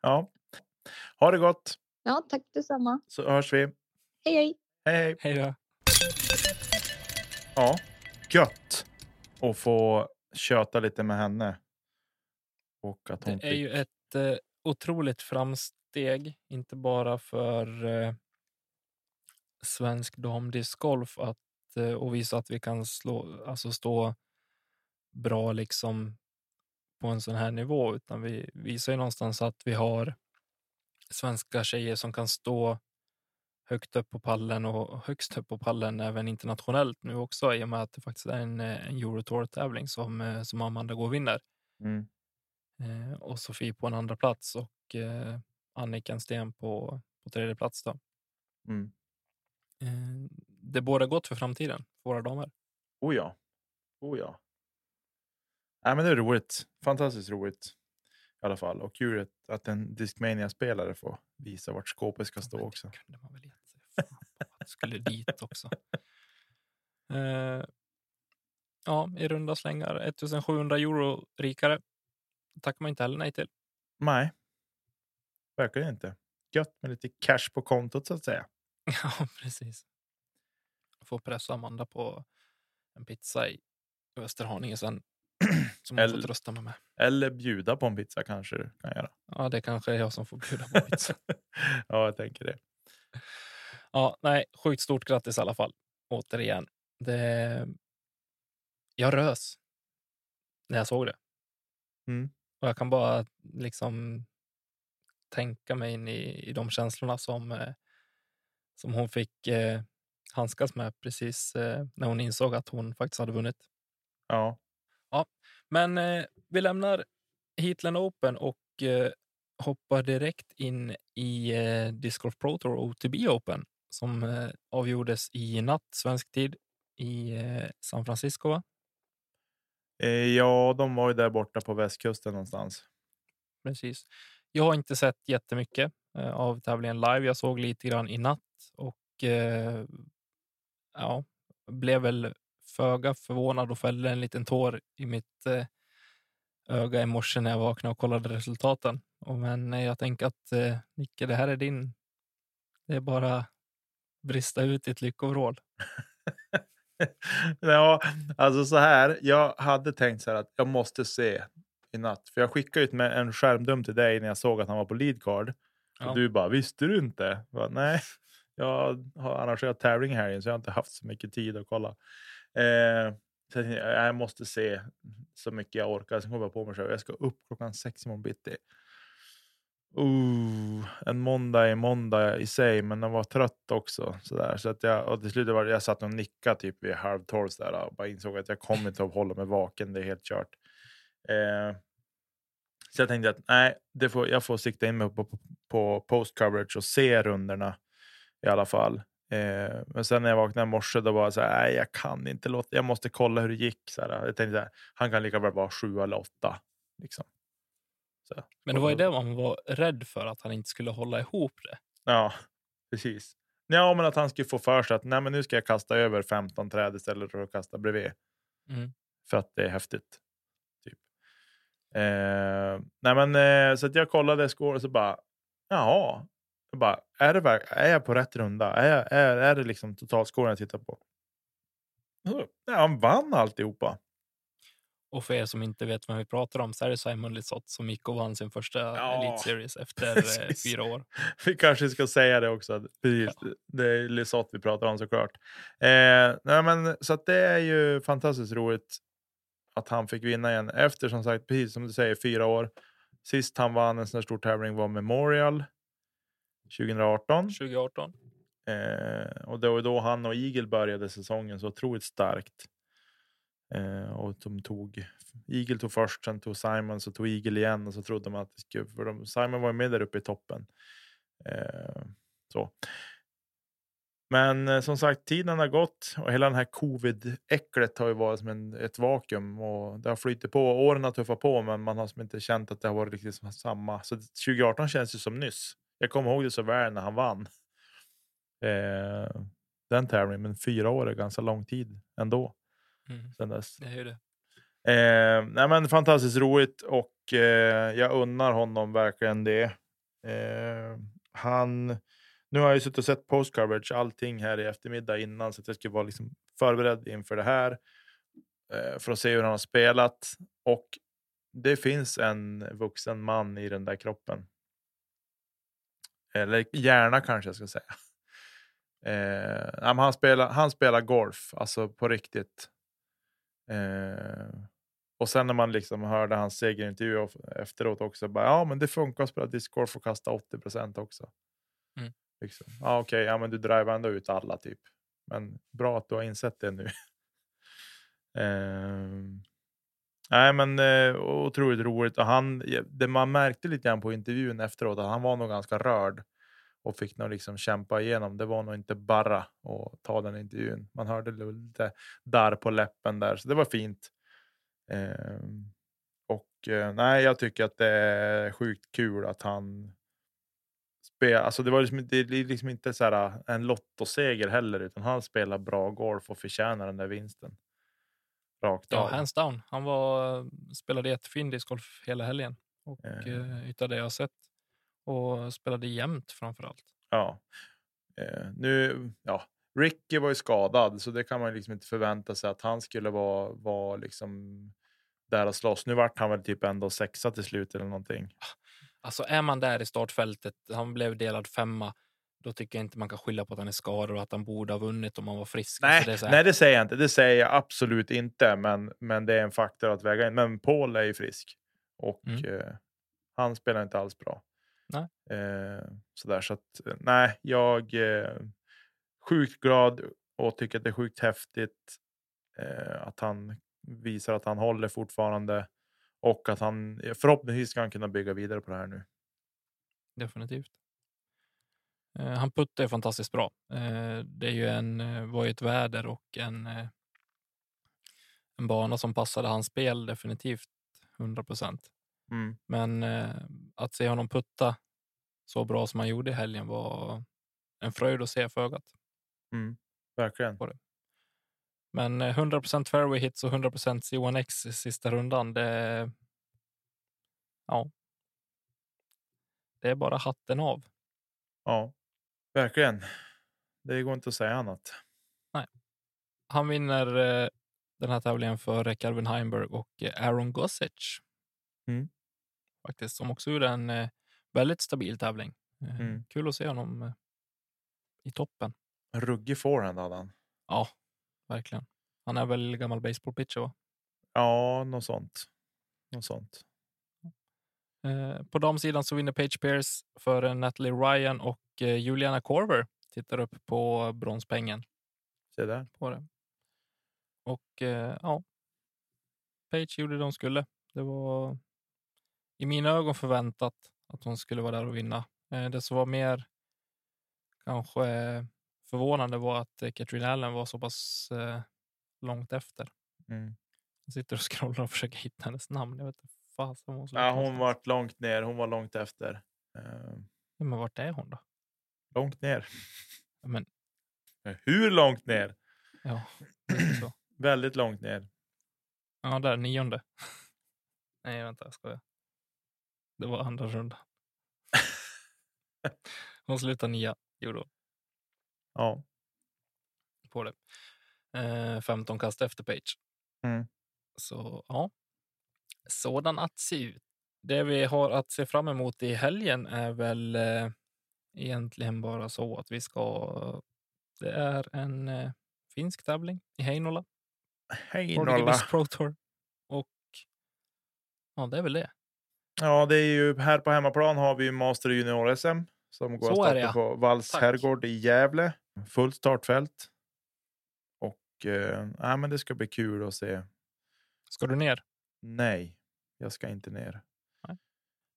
Ja, ha det gott Ja, tack detsamma. så hörs vi. Hej hej! Hej hej! Hej då! Ja, gött att få köta lite med henne. Och att hon Det är ju ett eh, otroligt framsteg, inte bara för eh, svensk damdiscgolf att eh, och visa att vi kan slå, alltså stå bra liksom på en sån här nivå, utan vi visar ju någonstans att vi har svenska tjejer som kan stå högt upp på pallen och högst upp på pallen även internationellt nu också i och med att det faktiskt är en, eh, en Eurotour-tävling som, eh, som Amanda går och vinner. Mm. Eh, och Sofie på en andra plats och eh, Annika en sten på, på tredje plats. Då. Mm. Eh, det båda gott för framtiden för våra damer. Oh ja. Oh ja. Nej, men det är roligt. Fantastiskt roligt. I alla fall. Och kul att- en Discmania-spelare får visa vart skåpet ska stå det också. kunde man väl gett sig skulle dit också. Eh, ja, i runda slängar 1700 euro rikare. tackar man inte heller nej till. Nej. Verkligen inte. Gött med lite cash på kontot så att säga. Ja, precis. Får pressa Amanda på en pizza i Västerhaninge sen. Som hon Eller- fått rösta med mig. Eller bjuda på en pizza kanske du kan göra. Ja, det kanske är jag som får bjuda på pizza. ja, jag tänker det. Ja, nej, sjukt stort grattis i alla fall. Återigen. Det... Jag rös när jag såg det. Mm. Och jag kan bara liksom tänka mig in i, i de känslorna som, eh, som hon fick eh, handskas med precis eh, när hon insåg att hon faktiskt hade vunnit. Ja. Men eh, vi lämnar Heatland Open och hoppar direkt in i eh, Disc Golf Pro Tour OTB Open som eh, avgjordes i natt svensk tid i eh, San Francisco. Va? Eh, ja, de var ju där borta på västkusten någonstans. Precis. Jag har inte sett jättemycket eh, av tävlingen live. Jag såg lite grann i natt och eh, ja, blev väl föga förvånad och fällde en liten tår i mitt eh, öga i morse när jag vaknade och kollade resultaten. Och men eh, jag tänker att eh, Nicke, det här är din. Det är bara brista ut i ett lyckovrål. ja, alltså så här. Jag hade tänkt så här att jag måste se i natt. För jag skickade ut med en skärmdum till dig när jag såg att han var på leadcard. Ja. Och du bara, visste du inte? Bara, Nej, jag har arrangerat tävling här så jag har inte haft så mycket tid att kolla. Eh, så jag, tänkte, jag måste se så mycket jag orkar. Sen kom jag på mig själv, jag ska upp klockan sex imorgon bitti. Uh, en måndag är måndag i sig, men den var trött också. Så, där. så att jag, och till slut var det, jag satt och nickade typ vid halv tolv och bara insåg att jag kommer inte att hålla mig vaken. Det är helt kört. Eh, så jag tänkte att nej, det får, jag får sikta in mig på, på, på post coverage och se rundorna i alla fall. Eh, men sen när jag vaknade i morse då var jag så här, nej, jag kan inte låta, jag måste kolla hur det gick. Så här, jag tänkte så här, han kan lika väl vara sju eller åtta. Liksom. Så. Men det var ju det man var rädd för att han inte skulle hålla ihop det. Ja, precis. Ja, men att han skulle få för sig att nej, men nu ska jag kasta över 15 träd istället för att kasta bredvid. Mm. För att det är häftigt. Eh, nej, men eh, så att jag kollade score och så bara, jaha. Jag bara, är, det, verk- är jag på rätt runda? Är, jag, är, är det liksom totalscoren jag tittar på? Ja, han vann alltihopa. Och för er som inte vet vem vi pratar om så är det Simon Lisotte som gick och vann sin första Ja, Elite Series efter eh, fyra år. Vi kanske ska säga det också. Precis, Det är Lisotte vi pratar om såklart. Eh, nej men, så att det är ju fantastiskt roligt att han fick vinna igen efter som sagt, precis som du säger, fyra år. Sist han vann en sån här stor tävling var Memorial 2018. 2018. Eh, och det var då han och Eagle började säsongen så otroligt starkt. Eh, och de tog, Eagle tog först, sen tog Simon, så tog Eagle igen och så trodde man att det skulle, för de, Simon var ju med där uppe i toppen. Eh, så. Men eh, som sagt, tiden har gått och hela den här covid-äcklet har ju varit som en, ett vakuum och det har flyttat på. Åren har tuffat på, men man har som inte känt att det har varit riktigt samma. Så 2018 känns ju som nyss. Jag kommer ihåg det så väl när han vann eh, den tävlingen, men fyra år är ganska lång tid ändå. Mm. Sen dess. Det är det. Eh, nej men fantastiskt roligt och eh, jag unnar honom verkligen det. Eh, han, nu har jag ju suttit och sett post coverage allting här i eftermiddag innan så att jag skulle vara liksom förberedd inför det här eh, för att se hur han har spelat och det finns en vuxen man i den där kroppen. Eller hjärna kanske jag ska säga. Eh, han, spelar, han spelar golf, alltså på riktigt. Eh, och sen när man liksom hörde hans segerintervju efteråt också, bara, ja men det funkar att spela discgolf och kasta 80 procent också. Mm. Liksom. Ah, okej, ja men du driver ändå ut alla typ. Men bra att du har insett det nu. eh, nej men eh, otroligt roligt. Och han, det man märkte lite grann på intervjun efteråt, att han var nog ganska rörd. och fick nog liksom kämpa igenom. Det var nog inte bara att ta den intervjun. Man hörde lite där på läppen där, så det var fint. Eh, och eh, nej, jag tycker att det är sjukt kul att han spelar. Alltså det var liksom, det är liksom inte så här en lottoseger heller, utan han spelar bra golf och förtjänar den där vinsten. Rakt Ja, hands down. Han var, spelade jättefin discgolf hela helgen och Eh. eh. utav det jag sett och spelade jämnt framför allt. Ja. Eh, nu, ja, Ricky var ju skadad, så det kan man liksom inte förvänta sig att han skulle vara, vara liksom där och slåss. Nu vart han väl typ ändå sexa till slut eller någonting. Alltså är man där i startfältet, han blev delad femma, då tycker jag inte man kan skylla på att han är skadad och att han borde ha vunnit om han var frisk. Nej, Alltså det nej, det säger jag inte. Det säger jag absolut inte, men, men det är en faktor att väga in. Men Paul är ju frisk och Mm. eh, han spelar inte alls bra. Nej. Eh, sådär, så att eh, nej, jag är sjukt glad och tycker att det är sjukt häftigt eh, att han visar att han håller fortfarande och att han förhoppningsvis ska han kunna bygga vidare på det här nu. Definitivt. Eh, han puttar är fantastiskt bra. Eh, det är ju en, eh, var ju ett väder och en, en bana som passade hans spel definitivt 100 procent. Mm. Men att se honom putta så bra som han gjorde i helgen var en fröjd att se för ögat. Mm. Verkligen. Men eh, 100 procent fairway hits och 100 procent C1X i sista rundan, det ja. Det är bara hatten av. Ja, verkligen. Det går inte att säga annat. Han vinner eh, den här tävlingen för Calvin Heimberg och eh, Aaron Gossage. Mm. Faktiskt, som också gjorde en eh, väldigt stabil tävling. Eh, Mm. Kul att se honom eh, i toppen. En ruggig forehand hade han. Ja, verkligen. Han är väl gammal baseballpitcher, va? Ja, något sånt. Något sånt. Eh, på damsidan så vinner Paige Pierce för Natalie Ryan och eh, Juliana Korver tittar upp på bronspengen Se där. på det. Och eh, ja, Paige gjorde det de skulle. Det var i mina ögon förväntat att hon skulle vara där och vinna. Eh, det som var mer kanske förvånande var att eh, Katrin Allen var så pass eh, långt efter. Mm. Jag sitter och scrollar och försöker hitta hennes namn. Jag vet inte fasen hon Ja, hon var långt ner. Hon var långt efter. Eh, Ja, Men vart är hon då? långt ner. Men Hur långt ner? ja. Väldigt långt ner. Ja, där nionde. Nej, vänta, jag skojar. Det var andra rundan. Hon slutade nia, gjorde hon Ja. på det. Eh, 15 kast efter Page. Mm. Så ja, sådan att se ut. Det vi har att se fram emot i helgen är väl eh, egentligen bara så att vi ska. Det är en eh, finsk tävling i Heinola. Disc Pro Tour. Och ja, det är väl det. Ja, det är ju här på hemmaplan har vi ju Master Junior-SM som går Så att starta ja. på Valls Tack. herrgård i Gävle. Fullt startfält. Och eh, ja, men det ska bli kul att se. Ska du ner? Nej, jag ska inte ner.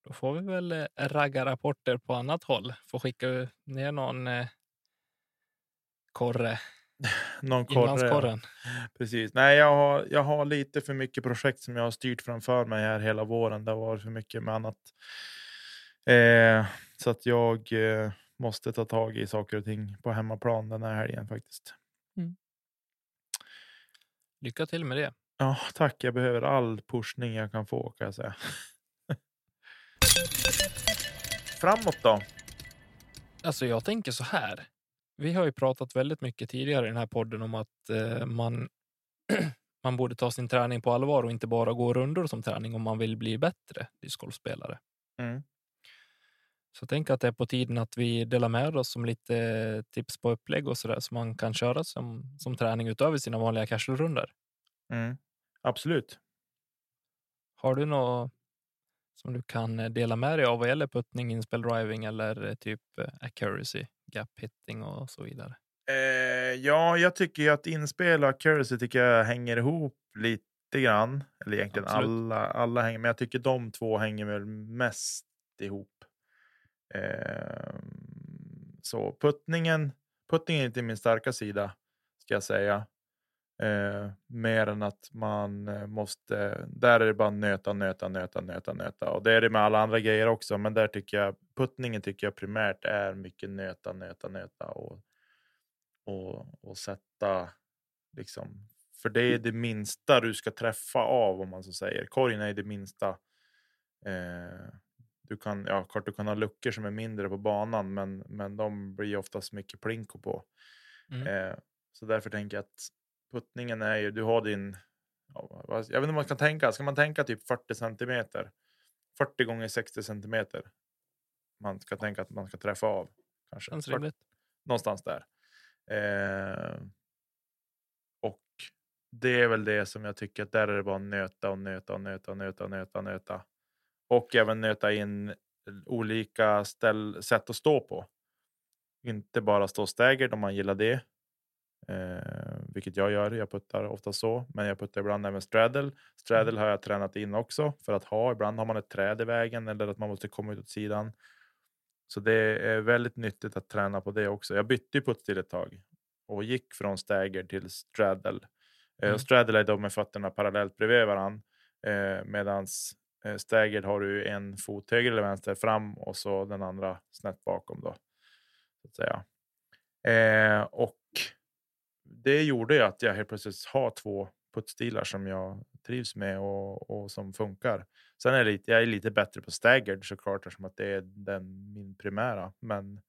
Då får vi väl eh, ragga rapporter på annat håll. Får skicka ner någon eh, korre, Någon korre. Precis. Nej, jag har, jag har lite för mycket projekt som jag har styrt framför mig här hela våren. Det har varit för mycket med annat. Eh, så att jag eh, måste ta tag i saker och ting på hemmaplan den här helgen faktiskt. Lycka till med det. Ja, tack. Jag behöver all pushning jag kan få kan jag säga. Framåt då? Alltså jag tänker så här. Vi har ju pratat väldigt mycket tidigare i den här podden om att eh, man, man borde ta sin träning på allvar och inte bara gå rundor som träning om man vill bli bättre discgolfspelare. Mm. Så jag tänker att det är på tiden att vi delar med oss som lite tips på upplägg och så där som man kan köra som, som träning utöver sina vanliga casual-rundor. Mm. Absolut. Har du något som du kan eh, dela med dig av vad gäller puttning, inspel driving eller eh, typ eh, accuracy, gap hitting och så vidare? Eh, ja, jag tycker ju att inspel och accuracy tycker jag hänger ihop lite grann. Eller egentligen Absolut. alla, alla hänger, men jag tycker de två hänger väl mest ihop. Eh, så puttningen, puttningen är inte min starka sida, ska jag säga. Eh, mer än att man eh, måste, där är det bara nöta, nöta, nöta, nöta, nöta. Och det är det med alla andra grejer också, men där tycker jag puttningen tycker jag primärt är mycket nöta, nöta, nöta och, och, och sätta liksom. För det är det minsta du ska träffa av om man så säger. Korgen är det minsta. Eh, du kan, ja, klart du kan ha luckor som är mindre på banan, men, men de blir oftast mycket plinko på. Mm. Eh, så därför tänker jag att puttningen är ju, du har din, ja, jag vet inte om man kan tänka, ska man tänka typ 40 centimeter? 40 gånger 60 centimeter. Man ska tänka att man ska träffa av. Kanske. Känns 40 rimligt. någonstans där. Eh, och det är väl det som jag tycker att där är det bara nöta och nöta och nöta och nöta och nöta och nöta. Och även nöta in olika ställ, sätt att stå på. Inte bara stå staggered om man gillar det. Eh, vilket jag gör. Jag puttar ofta så, men jag puttar ibland även straddle. Straddle har jag tränat in också för att ha. Ibland har man ett träd i vägen eller att man måste komma ut åt sidan. Så det är väldigt nyttigt att träna på det också. Jag bytte ju puttstil ett tag och gick från stagger till straddle. Eh, Mm. straddle är då med fötterna parallellt bredvid varandra. Eh, medans eh, Eh, staggered har du en fot höger eller vänster fram och så den andra snett bakom då. Så att säga. Eh, och det gjorde ju att jag helt plötsligt har två puttstilar som jag trivs med och, och som funkar. Sen är jag lite, jag är lite bättre på staggered såklart eftersom att det är den, min primära. Men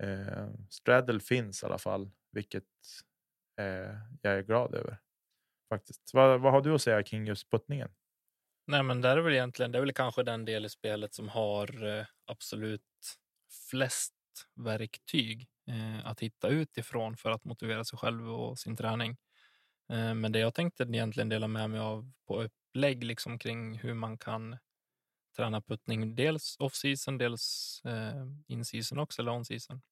eh, straddle finns i alla fall, vilket eh, jag är glad över. Faktiskt. Vad, vad har du att säga kring just puttningen? Nej, men där är väl egentligen, det är väl kanske den del i spelet som har eh, absolut flest verktyg eh, att hitta utifrån för att motivera sig själv och sin träning. Eh, men det jag tänkte egentligen dela med mig av på upplägg liksom kring hur man kan träna puttning, dels off-season, dels in-season också, eller on-season.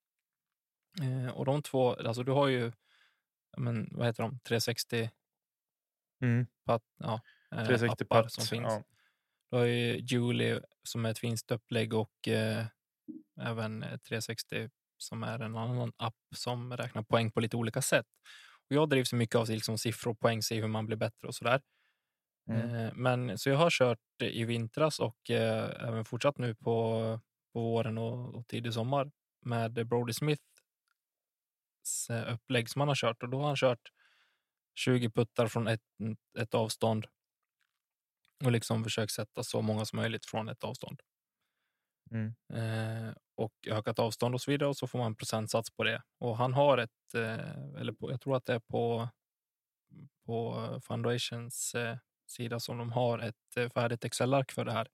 Och de två, alltså du har ju, ja, men, vad heter de, 360 patt, ja, eh, 360 appar putt. som finns. Ja. Du har ju Julie som är ett fint upplägg och eh, även eh, 360 som är en annan app som räknar poäng på lite olika sätt. Och jag drivs mycket av liksom siffror, poäng, se hur man blir bättre och sådär. Mm. Eh, men så jag har kört i vintras och eh, även fortsatt nu på, på våren och, och tidig sommar med Brody Smiths eh, upplägg som han har kört och då har han kört 20 puttar från ett, ett avstånd och liksom försökt sätta så många som möjligt från ett avstånd. Mm. Eh, och ökat avstånd och så vidare och så får man en procentsats på det. Och han har ett, eh, eller på, jag tror att det är på, på Foundations eh, sida som de har ett eh, färdigt Excel-ark för det här.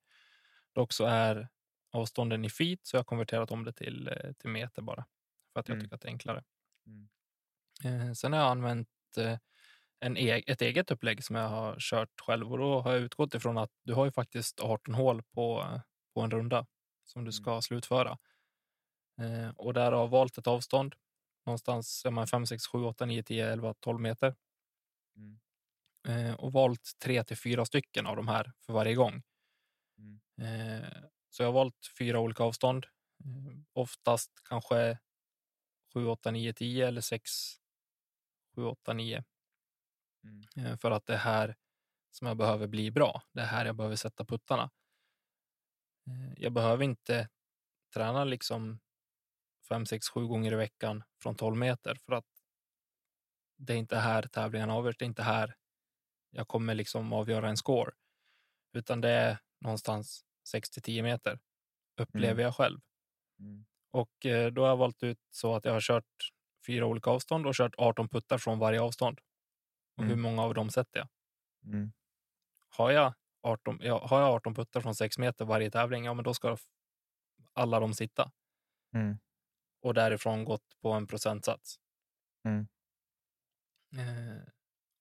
Det också är avstånden i feet, så jag har konverterat om det till, eh, till meter bara för att jag Mm. tycker att det är enklare. Mm. Eh, sen har jag använt en e ett eget upplägg som jag har kört själv och då har jag utgått ifrån att du har ju faktiskt 18 hål på, på en runda som du ska slutföra. Eh, och där har jag valt ett avstånd någonstans är man 5, 6, 7, 8, 9, 10, 11, 12 meter. Mm. Eh, och valt tre till fyra stycken av de här för varje gång. Mm. Eh, så jag har valt fyra olika avstånd. Eh, oftast kanske 7, 8, 9, 10 eller 6, 7, 8, 9. Mm. Eh, för att det här som jag behöver bli bra. Det är här jag behöver sätta puttarna. Eh, Jag behöver inte träna liksom 5, 6, 7 gånger i veckan från 12 meter för att det är inte här tävlingen avgörs. Det är inte här jag kommer liksom avgöra en score, utan det är någonstans 6 till 10 meter upplever Mm. jag själv. Mm. Och eh, då har jag valt ut så att jag har kört fyra olika avstånd och kört 18 puttar från varje avstånd. Och hur Mm. många av dem sätter jag? Mm. Har jag 18, ja, har jag 18 puttar från 6 meter varje tävling, ja men då ska alla de sitta. Mm. Och därifrån gått på en procentsats. Mm. Eh,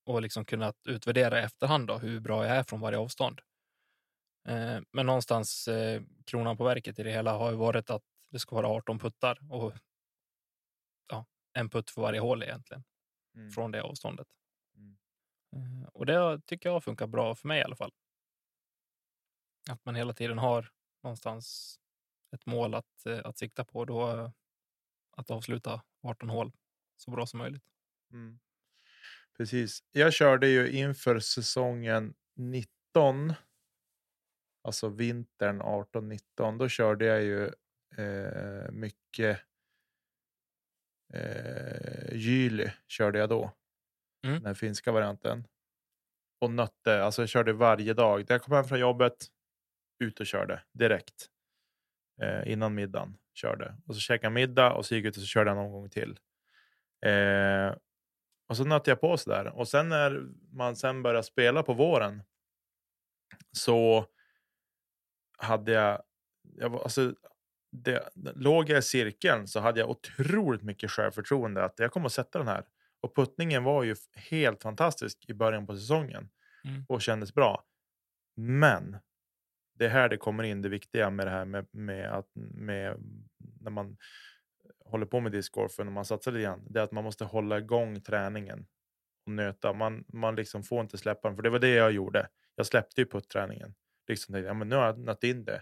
och liksom kunnat utvärdera i efterhand då, hur bra jag är från varje avstånd. Eh, men någonstans eh, kronan på verket i det hela har ju varit att det ska vara 18 puttar och ja, en putt för varje hål egentligen Mm. från det avståndet. Eh, och det tycker jag funkar bra för mig i alla fall. Att man hela tiden har någonstans ett mål att, eh, att sikta på. Då, eh, att avsluta 18 hål så bra som möjligt. Mm. Precis. Jag körde ju inför säsongen 19. Alltså vintern 18-19. Då körde jag ju eh, mycket eh, Jyli körde jag då. Mm. Den finska varianten. Och nötte, alltså jag körde varje dag. När jag kom hem från jobbet, ut och körde direkt. Eh, innan middagen körde. Och så käkade jag middag och så gick jag ut och så körde jag någon gång till. Eh, och så nötte jag på sådär. Och sen när man sen började spela på våren så hade jag, jag alltså, det, låg jag i cirkeln så hade jag otroligt mycket självförtroende att jag kommer att sätta den här. Och puttningen var ju helt fantastisk i början på säsongen Mm. och kändes bra. Men det är här det kommer in det viktiga med det här med, med att med, när man håller på med discgolfen och man satsar lite grann. Det är att man måste hålla igång träningen och nöta. Man, man liksom får inte släppa den, för det var det jag gjorde. Jag släppte ju putträningen. Liksom tänkte, ja, men nu har jag nött in det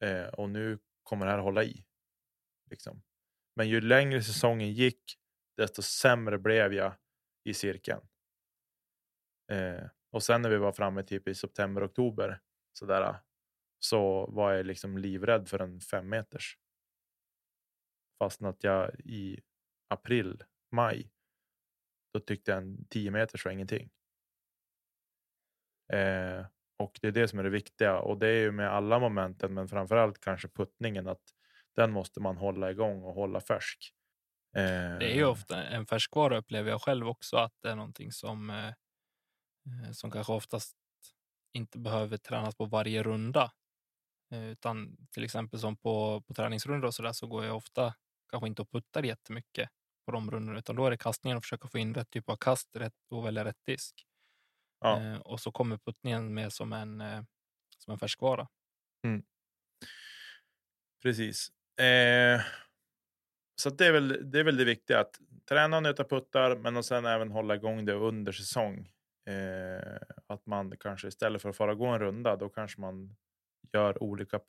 eh, och nu kommer det här hålla i. Liksom. Men ju längre säsongen gick, desto sämre blev jag i cirkeln. Eh, och sen när vi var framme typ i september, oktober sådär, ah, så var jag liksom livrädd för en fem meters. Fast att jag i april, maj, då tyckte jag en tio meters var ingenting. Eh, och det är det som är det viktiga och det är ju med alla momenten, men framförallt kanske puttningen att den måste man hålla igång och hålla färsk. Eh, Det är ju ofta en färskvara upplever jag själv också att det är någonting som, eh, eh, som kanske oftast inte behöver tränas på varje runda. Utan till exempel som på, på träningsrundor och så där så går jag ofta kanske inte och puttar jättemycket på de rundorna utan då är det kastningen och försöka få in rätt typ av kast rätt, och välja rätt disk. Ja. Och så kommer puttningen med som en, som en färskvara. Precis. Eh, så det, är väl, det är väl det viktiga, att träna och nöta puttar, men och sen även hålla igång det under säsong. Eh, att man kanske istället för att fara gå en runda, då kanske man gör olika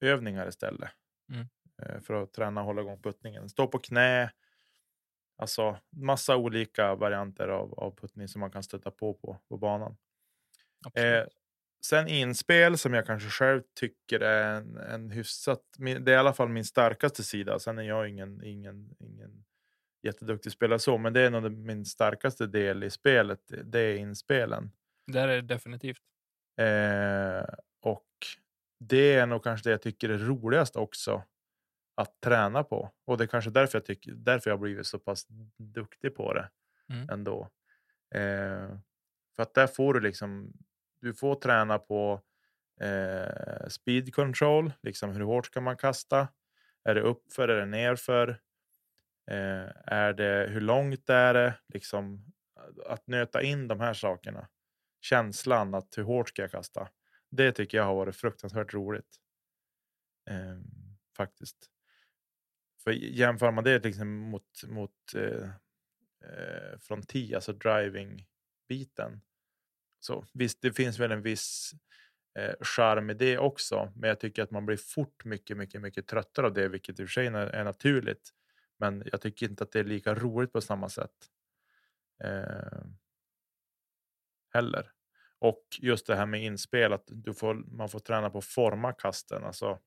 puttövningar istället. Mm. Eh, för att träna och hålla igång puttningen. Stå på knä, alltså massa olika varianter av, av puttning som man kan stöta på på, på banan. Eh, sen inspel som jag kanske själv tycker är en, en hyfsat, det är i alla fall min starkaste sida. Sen är jag ingen, ingen, ingen jätteduktig spelare så, men det är nog min starkaste del i spelet. Det är inspelen. Där är det definitivt. Eh, och det är nog kanske det jag tycker är roligast också att träna på. Och det är kanske därför jag, tycker, därför jag har blivit så pass duktig på det Mm. ändå. Eh, för att där får du liksom, du får träna på eh, speed control, liksom hur hårt ska man kasta? Är det uppför, är det nerför? Eh, är det, hur långt är det? Liksom, att nöta in de här sakerna. Känslan att hur hårt ska jag kasta? Det tycker jag har varit fruktansvärt roligt. Eh, faktiskt. För jämför man det liksom mot, mot eh, eh, från 10, alltså driving-biten. Så visst, det finns väl en viss eh, charm i det också, men jag tycker att man blir fort mycket, mycket, mycket tröttare av det, vilket i och för sig är, är naturligt. Men jag tycker inte att det är lika roligt på samma sätt. Eh, heller. Och just det här med inspel, att du får, man får träna på att forma kasten. Alltså,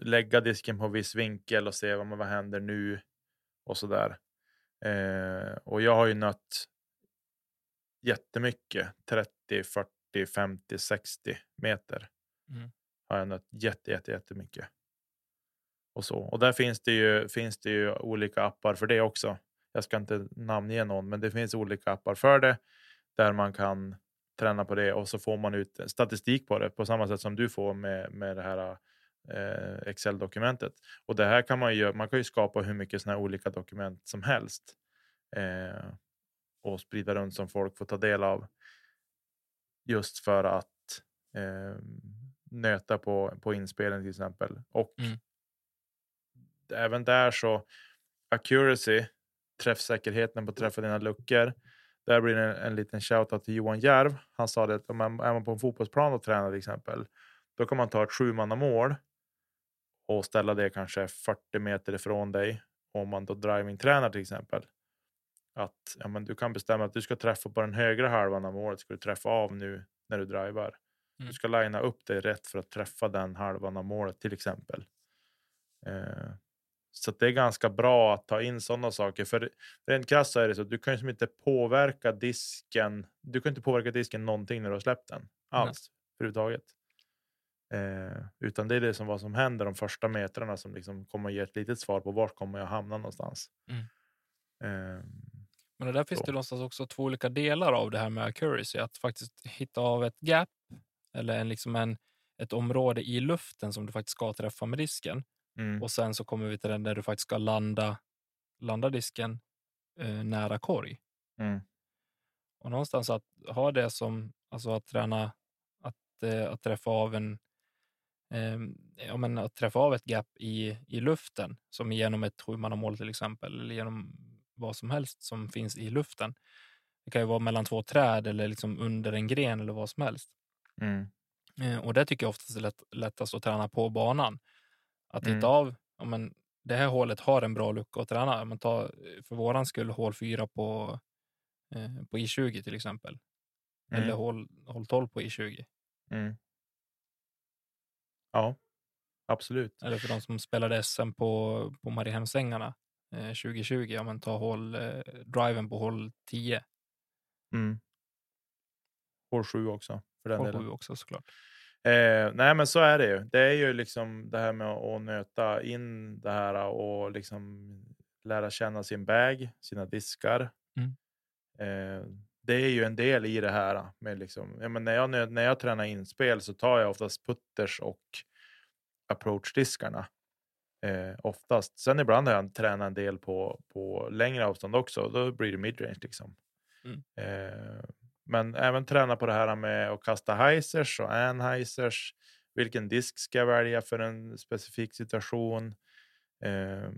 lägga disken på viss vinkel och se vad, vad händer nu och så där. Eh, och jag har ju nött jättemycket, 30, 40, 50, 60 meter. Mm. Har jag nött jätte, jätte, jättemycket. Och så. Och där finns det ju, finns det ju olika appar för det också. Jag ska inte namnge någon, men det finns olika appar för det där man kan träna på det och så får man ut statistik på det på samma sätt som du får med, med det här eh, Excel-dokumentet. Och det här kan man ju, man kan ju skapa hur mycket såna här olika dokument som helst eh, och sprida runt som folk får ta del av. Just för att eh, nöta på, på inspelen till exempel. Och Mm. även där så accuracy, träffsäkerheten på att träffa dina luckor. Där blir det en, en liten shoutout till Johan Järv. Han sa det att om man är man på en fotbollsplan och tränar till exempel, då kan man ta ett sjumannamål och ställa det kanske 40 meter ifrån dig. Om man då driving-tränar till exempel. Att ja, men du kan bestämma att du ska träffa på den högra halvan av målet. Ska du träffa av nu när du driver. Mm. Du ska linea upp dig rätt för att träffa den halvan av målet till exempel. Eh, så det är ganska bra att ta in sådana saker. För rent krasst så är det så att du kan ju som inte påverka disken. Du kan inte påverka disken någonting när du har släppt den alls överhuvudtaget. Eh, utan det är det som vad som händer de första metrarna som liksom kommer att ge ett litet svar på var kommer jag hamna någonstans. Mm. Eh, Men där finns det någonstans också två olika delar av det här med accuracy. Att faktiskt hitta av ett gap eller en, liksom en, ett område i luften som du faktiskt ska träffa med disken. mm, Och sen så kommer vi till den där du faktiskt ska landa, landa disken eh, nära korg. mm, Och någonstans att ha det som, alltså att träna, att, eh, att träffa av en, eh, ja men att träffa av ett gap i, i luften, som genom ett sjumannamål till exempel, eller genom vad som helst som finns i luften. Det kan ju vara mellan två träd eller liksom under en gren eller vad som helst. mm, Eh, Och det tycker jag oftast är lätt, lättast att träna på banan. Att Mm. hitta av, ja, men det här hålet har en bra lucka att träna. Ja, Men ta för våran skull hål 4 på, eh, på I20 till exempel. Eller mm, hål, hål 12 på I20. mm. Ja, absolut. Eller för de som spelade SM på, på Mariehemsängarna eh, 2020, ja, men ta hål, eh, driven på hål 10. Mm. Hål 7 också för den Hål delen. 7 också såklart. Eh, nej, men så är det ju. Det är ju liksom det här med att nöta in det här och liksom lära känna sin bag, sina diskar. Mm. Eh, det är ju en del i det här. Med liksom, ja, men när, jag, när jag tränar inspel så tar jag oftast putters och approach-diskarna. Eh, oftast. Sen ibland har jag tränat en del på, på längre avstånd också. Då blir det midrange liksom. Mm. Eh, men även träna på det här med att kasta heisers och anheisers. Vilken disk ska jag välja för en specifik situation? Eh,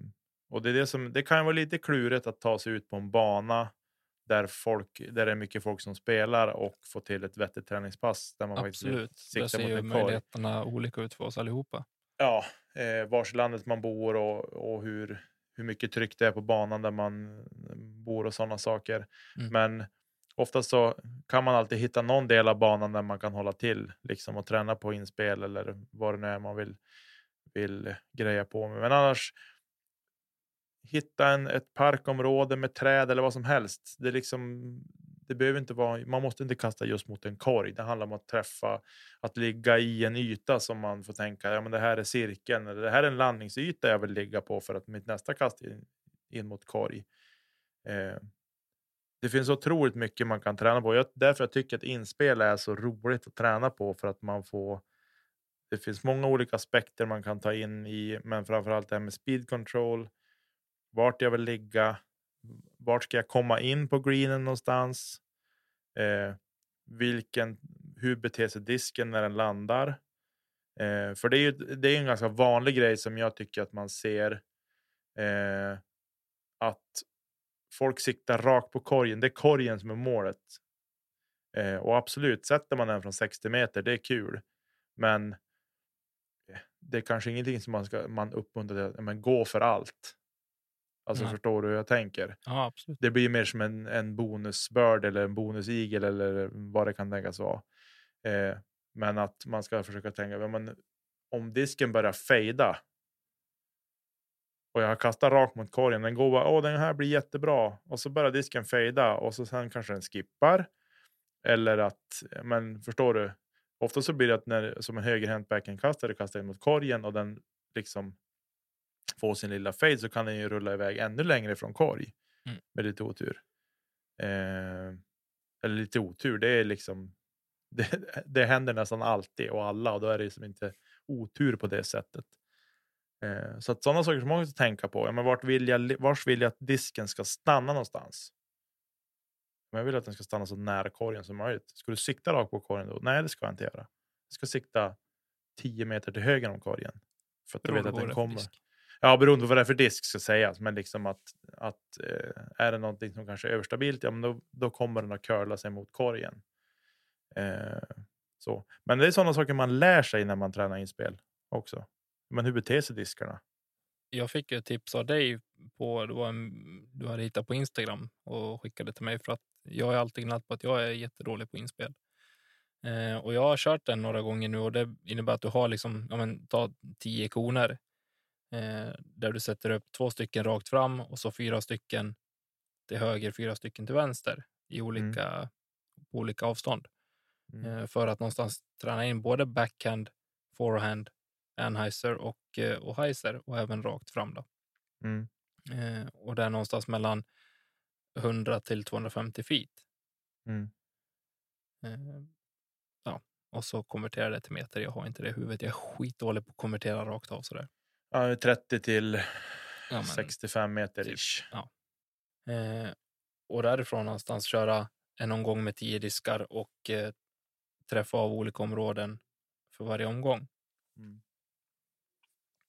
och det, är det, som, det kan vara lite klurigt att ta sig ut på en bana där, folk, där det är mycket folk som spelar och få till ett vettigt träningspass. Där man Absolut. Där ser ju möjligheterna olika ut för oss allihopa. Ja, eh, vars landet man bor och, och hur, hur mycket tryck det är på banan där man bor och sådana saker. Mm. Men oftast så kan man alltid hitta någon del av banan där man kan hålla till liksom och träna på inspel eller vad det nu är man vill, vill greja på med. Men annars hitta en, ett parkområde med träd eller vad som helst. Det, är liksom, det behöver inte vara, man måste inte kasta just mot en korg. Det handlar om att träffa, att ligga i en yta som man får tänka, ja men det här är cirkeln eller det här är en landningsyta jag vill ligga på för att mitt nästa kast är in, in mot korg. Eh, det finns otroligt mycket man kan träna på. Jag, därför jag tycker att inspel är så roligt att träna på för att man får det finns många olika aspekter man kan ta in i, men framförallt det här med speed control. Vart jag vill ligga. Vart ska jag komma in på greenen någonstans? Eh, vilken, hur beter sig disken när den landar? Eh, för det är ju det är en ganska vanlig grej som jag tycker att man ser. Eh, att folk siktar rakt på korgen. Det är korgen som är målet. Eh, och absolut, sätter man den från 60 meter, det är kul. Men eh, det är kanske ingenting som man ska man uppmuntrar till. Men gå för allt. Alltså Nej. förstår du hur jag tänker? Ja, absolut. Det blir mer som en, en bonusbörd eller en bonusigel eller vad det kan tänkas vara. Eh, men att man ska försöka tänka, ja, men om disken börjar fejda och jag har kastat rakt mot korgen, den går bara, åh den här blir jättebra och så börjar disken fejda och så sen kanske den skippar. Eller att, men förstår du? Ofta så blir det att när som en högerhänt backhandkastare kastar in mot korgen och den liksom får sin lilla fade så kan den ju rulla iväg ännu längre från korg Mm. med lite otur. Eh, eller lite otur, det är liksom det, det händer nästan alltid och alla och då är det liksom inte otur på det sättet. Eh, så att sådana saker som man måste tänka på. Ja, men vart vill jag, vars vill jag att disken ska stanna någonstans? Men jag vill att den ska stanna så nära korgen som möjligt. Ska du sikta rakt på korgen då? Nej, det ska jag inte göra. Jag ska sikta 10 meter till höger om korgen. För att jag vet att den kommer. disk. Ja, beroende på vad det är för disk ska sägas. Men liksom att, att eh, är det någonting som kanske är överstabilt, ja, men då, då kommer den att curla sig mot korgen. Eh, så. Men det är sådana saker man lär sig när man tränar inspel också. men hur beter sig diskarna? Jag fick ett tips av dig på det var en, du hade hittat på Instagram och skickade till mig för att jag är alltid gnällt på att jag är jättedålig på inspel. Eh, och jag har kört den några gånger nu och det innebär att du har liksom, ja men, ta tio koner eh, där du sätter upp två stycken rakt fram och så fyra stycken till höger, fyra stycken till vänster i olika, mm. på olika avstånd. Mm. Eh, för att någonstans träna in både backhand, forehand, anheiser och, eh, och heiser och även rakt fram. Då. Mm. Eh, och det är någonstans mellan 100 till 250 feet. Mm. Eh, ja, och så konverterar det till meter. Jag har inte det i huvudet. Jag är skitdålig på att konvertera rakt av sådär. Ja, 30 till ja, 65 meter typ, ish. Ja. Eh, och därifrån någonstans köra en omgång med tio diskar och eh, träffa av olika områden för varje omgång. Mm.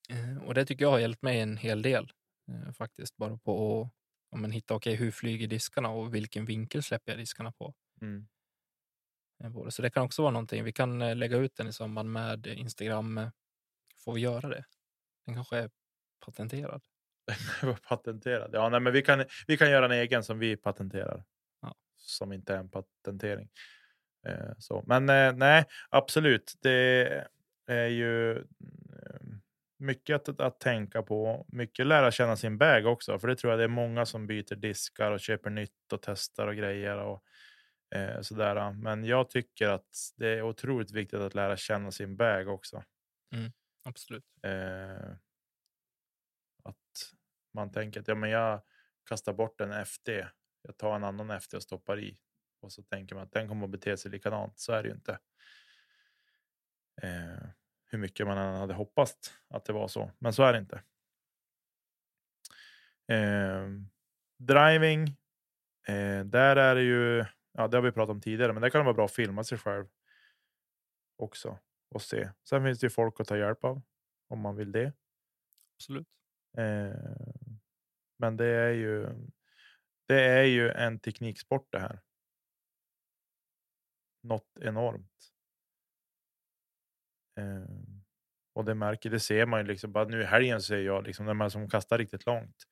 Eh, och det tycker jag har hjälpt mig en hel del eh, faktiskt. Bara på att ja, men hitta, okej, okay, hur flyger diskarna och vilken vinkel släpper jag diskarna på? Mm. Eh, så det kan också vara någonting. Vi kan lägga ut den i samband med Instagram. Får vi göra det? Den kanske är patenterad. patenterad? Ja, nej, men vi kan, vi kan göra en egen som vi patenterar. Ja. Som inte är en patentering. Eh, så. Men eh, nej, absolut. Det är ju mycket att, att tänka på. Mycket lära känna sin bag också, för det tror jag det är många som byter diskar och köper nytt och testar och grejer och eh, sådär. Men jag tycker att det är otroligt viktigt att lära känna sin bag också. Mm, absolut. Eh, att man tänker att ja, men jag kastar bort en FD. Jag tar en annan FD och stoppar i och så tänker man att den kommer att bete sig likadant. Så är det ju inte. Eh, hur mycket man än hade hoppats att det var så. Men så är det inte. Eh, driving. Eh, där är det ju, ja det har vi pratat om tidigare, men det kan vara bra att filma sig själv också och se. Sen finns det ju folk att ta hjälp av om man vill det. Absolut. Eh, men det är ju. Det är ju en tekniksport det här. Något enormt. Ehm, och det märker, det ser man ju liksom bara nu i helgen ser jag liksom de här som kastar riktigt långt.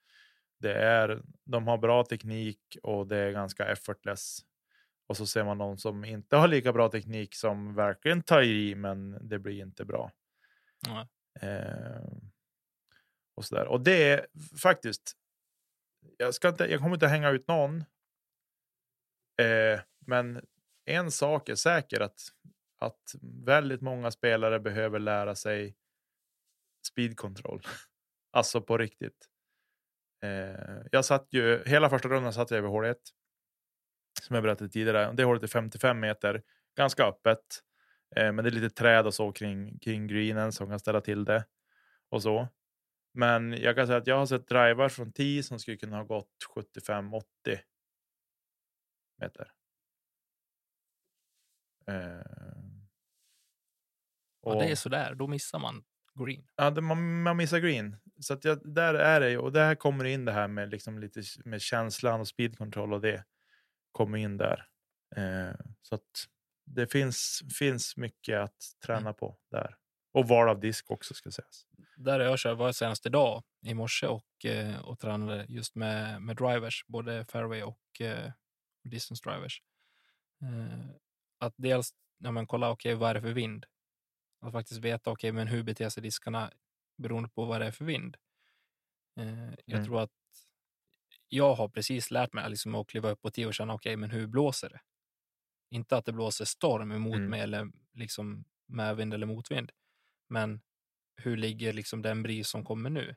Det är, de har bra teknik och det är ganska effortless. Och så ser man någon som inte har lika bra teknik som verkligen tar i, men det blir inte bra. Mm. Eh, och så där. Och det är faktiskt. Jag ska inte. Jag kommer inte hänga ut någon. Eh, men en sak är säker att att väldigt många spelare behöver lära sig speed control. alltså på riktigt. Eh, jag satt ju hela första rundan satt jag över hål 1. Som jag berättade tidigare. Det hålet är 55 meter, ganska öppet. Eh, men det är lite träd och så kring, kring greenen som kan ställa till det och så. Men jag kan säga att jag har sett drivar från 10 som skulle kunna ha gått 75-80 meter. Eh, och, det är sådär, då missar man green. Ja, det, man, man missar green. Så att jag, där är det och där kommer in det här med liksom lite med känslan och speed control och det kommer in där. Eh, så att det finns, finns mycket att träna mm. på där. Och val av disk också ska sägas. Där jag kör var senast idag i morse och, eh, och tränade just med, med drivers, både fairway och eh, distance drivers. Eh, att dels ja, men kolla, okej, okay, vad är det för vind? Att faktiskt veta, okej, okay, men hur beter sig diskarna beroende på vad det är för vind? Eh, jag mm. tror att jag har precis lärt mig liksom, att kliva upp på tio och känna, okej, okay, men hur blåser det? Inte att det blåser storm emot mm. mig eller liksom medvind eller motvind. Men hur ligger liksom den bris som kommer nu?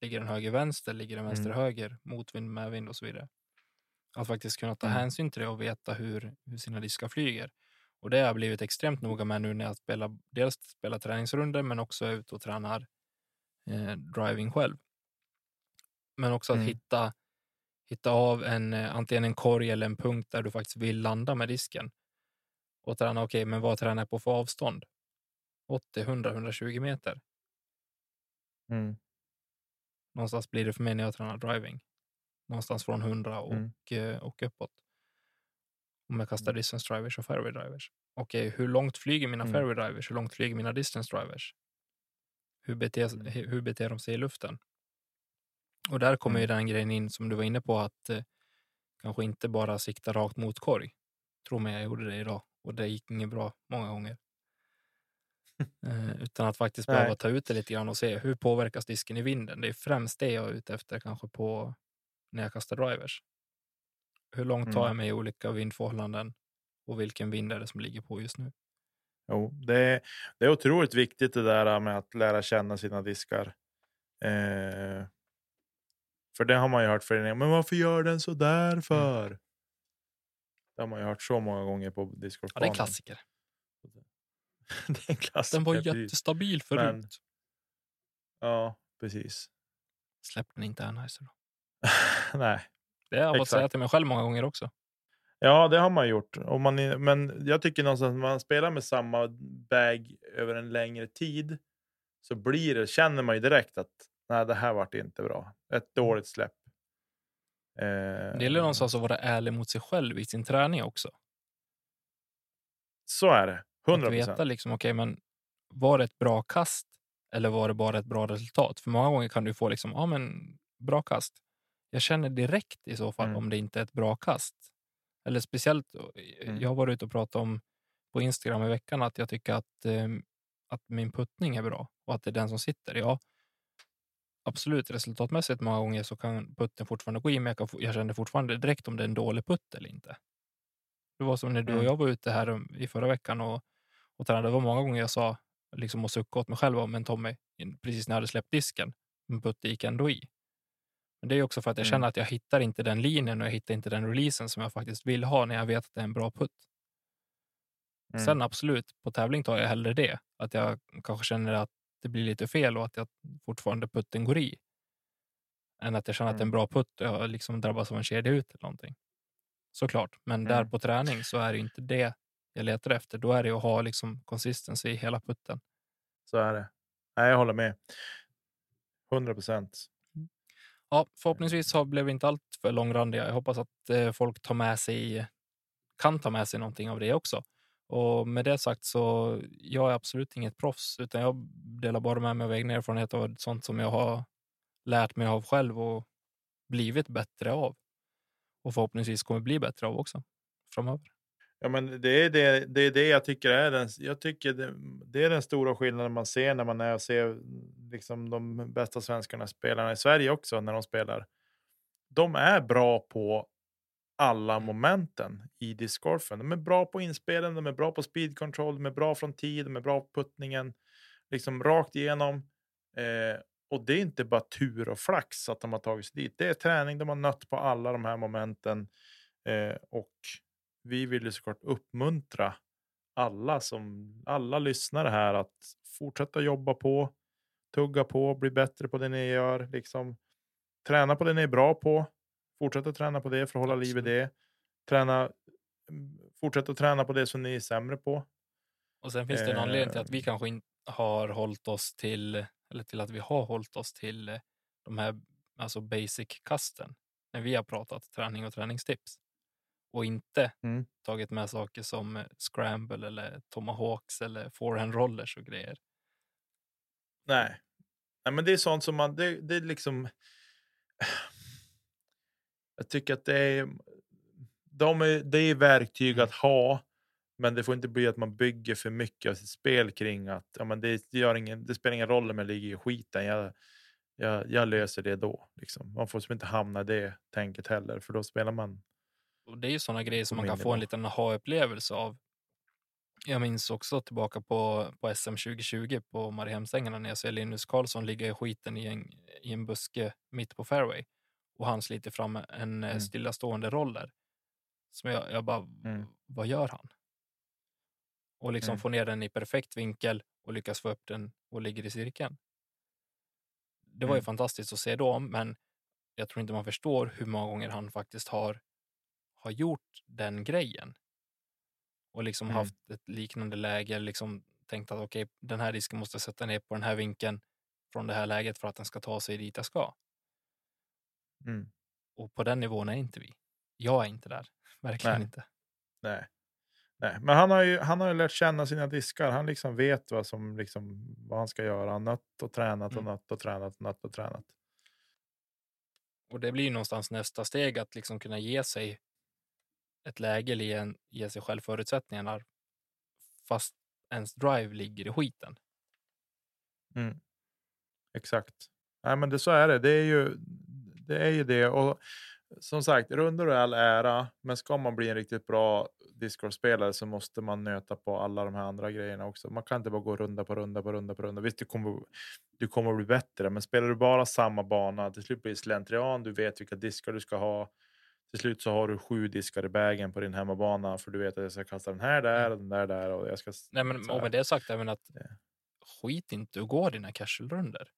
Ligger den höger vänster? Ligger den vänster mm. höger? Motvind, medvind och så vidare. Att faktiskt kunna ta mm. hänsyn till det och veta hur, hur sina diskar flyger. Och det har jag blivit extremt noga med nu när jag spelar, dels spelar träningsrunder men också är ute och tränar eh, driving själv. Men också att mm. hitta, hitta av en, eh, antingen en korg eller en punkt där du faktiskt vill landa med disken. Och träna, okej, okay, men vad tränar jag på för avstånd? 80, 100, 120 meter. Mm. Någonstans blir det för mig när jag tränar driving. Någonstans från 100 och, mm. Eh, och uppåt. Om jag kastar mm. distance drivers och fairway drivers. Okej, okay, hur långt flyger mina mm. fairway drivers? Hur långt flyger mina distance drivers? hur beter, hur beter de sig i luften? Och där kommer Mm. ju den grejen in som du var inne på att eh, kanske inte bara sikta rakt mot korg. Tro mig, jag gjorde det idag och det gick inget bra många gånger. Eh, utan att faktiskt Nej. behöva ta ut det lite grann och se hur påverkas disken i vinden. Det är främst det jag är ute efter kanske på när jag kastar drivers. Hur långt tar Mm. jag mig i olika vindförhållanden och vilken vind är det som ligger på just nu? Jo, det, är, det är otroligt viktigt det där med att lära känna sina diskar. Eh, för det har man ju hört föreningar. Men varför gör den så där för? Det har man ju hört så många gånger på Ja, det är en klassiker. det är en klassiker. Den var jättestabil förut. Men- Ja, precis. Släpp den inte Anheuser då. Nej, Det har jag fått säga till mig själv många gånger också. Ja, det har man gjort. Och man, är- men jag tycker någonstans att man spelar med samma bag över en längre tid så blir det, känner man ju direkt att nej, det här vart inte bra. Ett dåligt släpp. Eh, Det gäller någonstans att vara ärlig mot sig själv i sin träning också. Så är det. 100 Att veta procent. liksom, okej, men var det ett bra kast eller var det bara ett bra resultat? För många gånger kan du få liksom, ja men bra kast. Jag känner direkt i så fall Mm. om det inte är ett bra kast. Eller speciellt, Mm. jag har varit ute och pratat om på Instagram i veckan att jag tycker att, eh, att min puttning är bra och att det är den som sitter. Ja, absolut, resultatmässigt många gånger så kan putten fortfarande gå i, men jag, kan, jag känner fortfarande direkt om det är en dålig putt eller inte. Det var som när du och Mm. jag var ute här um, i förra veckan och, och tränade. Det var många gånger jag sa liksom och suckade åt mig själv, men Tommy, in- precis när jag hade släppt disken, men putten gick ändå i. Men det är också för att jag Mm. känner att jag hittar inte den linjen och jag hittar inte den releasen som jag faktiskt vill ha när jag vet att det är en bra putt. Mm. Sen absolut, på tävling tar jag hellre det. Att jag kanske känner att det blir lite fel och att jag fortfarande putten går i. Än att jag känner att det är en Mm. bra putt och jag liksom drabbas av en kedja ut eller någonting. Såklart, men där Mm. på träning så är det inte det jag letar efter. Då är det att ha liksom consistency i hela putten. Så är det. Nej, jag håller med. 100 procent. Ja, förhoppningsvis så blev vi inte allt för långrandiga. Jag hoppas att eh, folk tar med sig, kan ta med sig någonting av det också. Och med det sagt så jag är absolut inget proffs, utan jag delar bara med mig av egna erfarenheter och sånt som jag har lärt mig av själv och blivit bättre av. Och förhoppningsvis kommer bli bättre av också framöver. Ja, men det är det, det är det jag tycker är den. Jag tycker det, det är den stora skillnaden man ser när man är och ser liksom de bästa svenskarna spelarna i Sverige också när de spelar. De är bra på alla momenten i discgolfen. De är bra på inspelen, de är bra på speed control, de är bra från tid, de är bra på puttningen, liksom rakt igenom. Eh, och det är inte bara tur och flax att de har tagit sig dit. Det är träning, de har nött på alla de här momenten. Eh, och vi vill ju såklart uppmuntra alla som alla lyssnare här att fortsätta jobba på, tugga på, bli bättre på det ni gör, liksom träna på det ni är bra på, fortsätta träna på det för att hålla liv i det, träna, mm, fortsätta träna på det som ni är sämre på. Och sen finns det en anledning till att vi Eh. kanske inte har hållit oss till, eller till att vi har hållit oss till eh, de här alltså basic-kasten när vi har pratat träning och träningstips. Och inte Mm. tagit med saker som eh, scramble eller tomahawks eller forehand rollers och grejer. Nej. Nej, men det är sånt som man, det, det är liksom. Jag tycker att det är. De är, det är verktyg Mm. att ha, men det får inte bli att man bygger för mycket av sitt spel kring att ja, men det, gör ingen, det spelar ingen roll om jag ligger i skiten. Jag, jag, jag löser det då. Liksom. Man får inte hamna i det tänket heller, för då spelar man. Och det är ju sådana grejer som man kan få en liten aha-upplevelse av. Jag minns också tillbaka på, på SM 2020 på Mariehemsängarna när jag ser Linus Karlsson ligga i skiten i en, i en buske mitt på fairway och han sliter fram en eh, Mm. stillastående roller. Som jag, jag bara, Mm. vad gör han? Och liksom Mm. få ner den i perfekt vinkel och lyckas få upp den och ligger i cirkeln. Det var ju Mm. fantastiskt att se då, men jag tror inte man förstår hur många gånger han faktiskt har, har gjort den grejen. Och liksom Mm. haft ett liknande läge, liksom tänkt att okej, den här disken måste jag sätta ner på den här vinkeln från det här läget för att den ska ta sig dit jag ska. Mm. Och på den nivån är inte vi. Jag är inte där, verkligen Nej. inte. Nej. Nej, men han har, ju, han har ju lärt känna sina diskar. Han liksom vet vad, som, liksom, vad han ska göra. Han nött och tränat och Mm. nött och tränat och nött och tränat. Och det blir ju någonstans nästa steg att liksom kunna ge sig ett läge eller ge, en, ge sig själv förutsättningarna fast ens drive ligger i skiten. Mm. Exakt. Nej, men det, så är det. Det är ju det. Är ju det. Och som sagt, rundor är all ära, men ska man bli en riktigt bra discgolfspelare så måste man nöta på alla de här andra grejerna också. Man kan inte bara gå runda på runda på runda på runda. Visst, du kommer, du kommer bli bättre, men spelar du bara samma bana, till slut blir det slentrian. Du vet vilka diskar du ska ha. Till slut så har du sju diskar i vägen på din hemmabana för du vet att jag ska kasta den här där och den där där och jag ska. Nej, men och med det sagt även att Det- skit inte och gå dina casual-runder.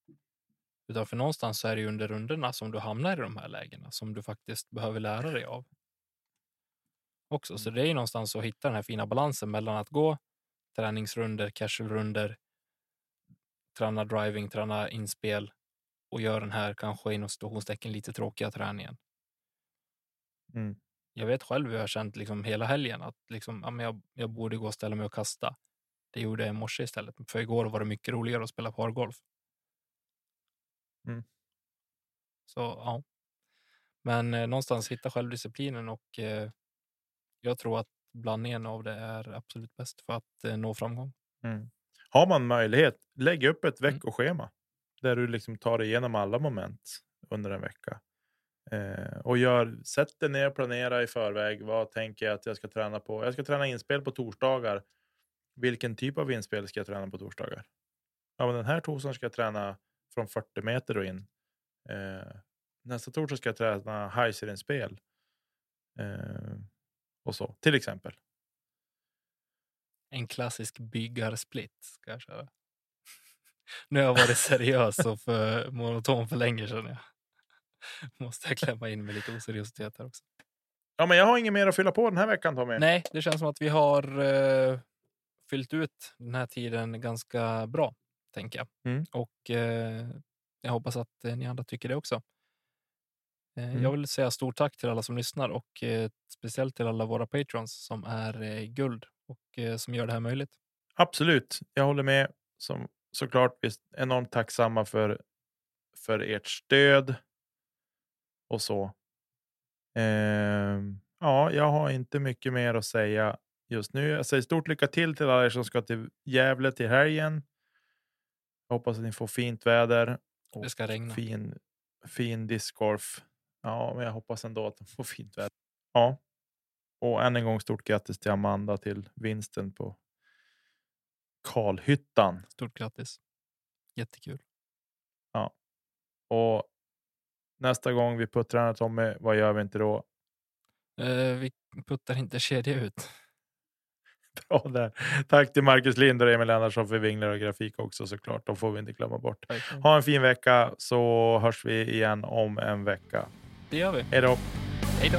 Utan för någonstans så är det ju under rundorna som du hamnar i de här lägena som du faktiskt behöver lära dig av. Också. Så det är ju någonstans att hitta den här fina balansen mellan att gå träningsrunder, casual-runder, träna driving, träna inspel och göra den här kanske inom situationstecken lite tråkiga träningen. Mm. Jag vet själv hur jag har känt liksom hela helgen att liksom, ja, men jag, jag borde gå och ställa mig och kasta. Det gjorde jag i morse istället. För igår var det mycket roligare att spela pargolf. Mm. Så ja. Men eh, någonstans hitta självdisciplinen och eh, jag tror att blandningen av det är absolut bäst för att eh, nå framgång. Mm. Har man möjlighet, lägg upp ett Mm. veckoschema där du liksom tar dig igenom alla moment under en vecka. Eh, och gör, sätt dig ner och planera i förväg. Vad tänker jag att jag ska träna på? Jag ska träna inspel på torsdagar. Vilken typ av inspel ska jag träna på torsdagar? Ja, men den här torsdagen ska jag träna från 40 meter och in. Eh, nästa torsdag ska jag träna heiser-inspel. Eh, och så, till exempel. En klassisk byggarsplit ska jag köra. Nu har jag varit seriös och för monoton för länge känner jag. Måste jag klämma in med lite oseriositet här också. Ja, men jag har inget mer att fylla på den här veckan Tommy. Nej, det känns som att vi har eh, fyllt ut den här tiden ganska bra, tänker jag. Mm. Och eh, jag hoppas att eh, ni andra tycker det också. Eh, Mm. Jag vill säga stort tack till alla som lyssnar och eh, speciellt till alla våra patrons som är eh, guld och eh, som gör det här möjligt. Absolut, jag håller med. Som, såklart, vi är enormt tacksamma för, för ert stöd och så. Ehm, ja, jag har inte mycket mer att säga just nu. Jag säger stort lycka till till alla er som ska till Gävle till helgen. Jag hoppas att ni får fint väder och Det ska regna. fin, fin discgolf. Ja, men jag hoppas ändå att de får fint väder. Ja, och än en gång stort grattis till Amanda till vinsten på Karlhyttan. Stort grattis. Jättekul. Och nästa gång vi puttrar Tommy, vad gör vi inte då? Eh, vi puttar inte kedja ut. Bra där. Tack till Marcus Lind och Emil Lennartsson för vinglar och grafik också såklart. De får vi inte glömma bort. Ha en fin vecka så hörs vi igen om en vecka. Det gör vi. Hej då! Hej då.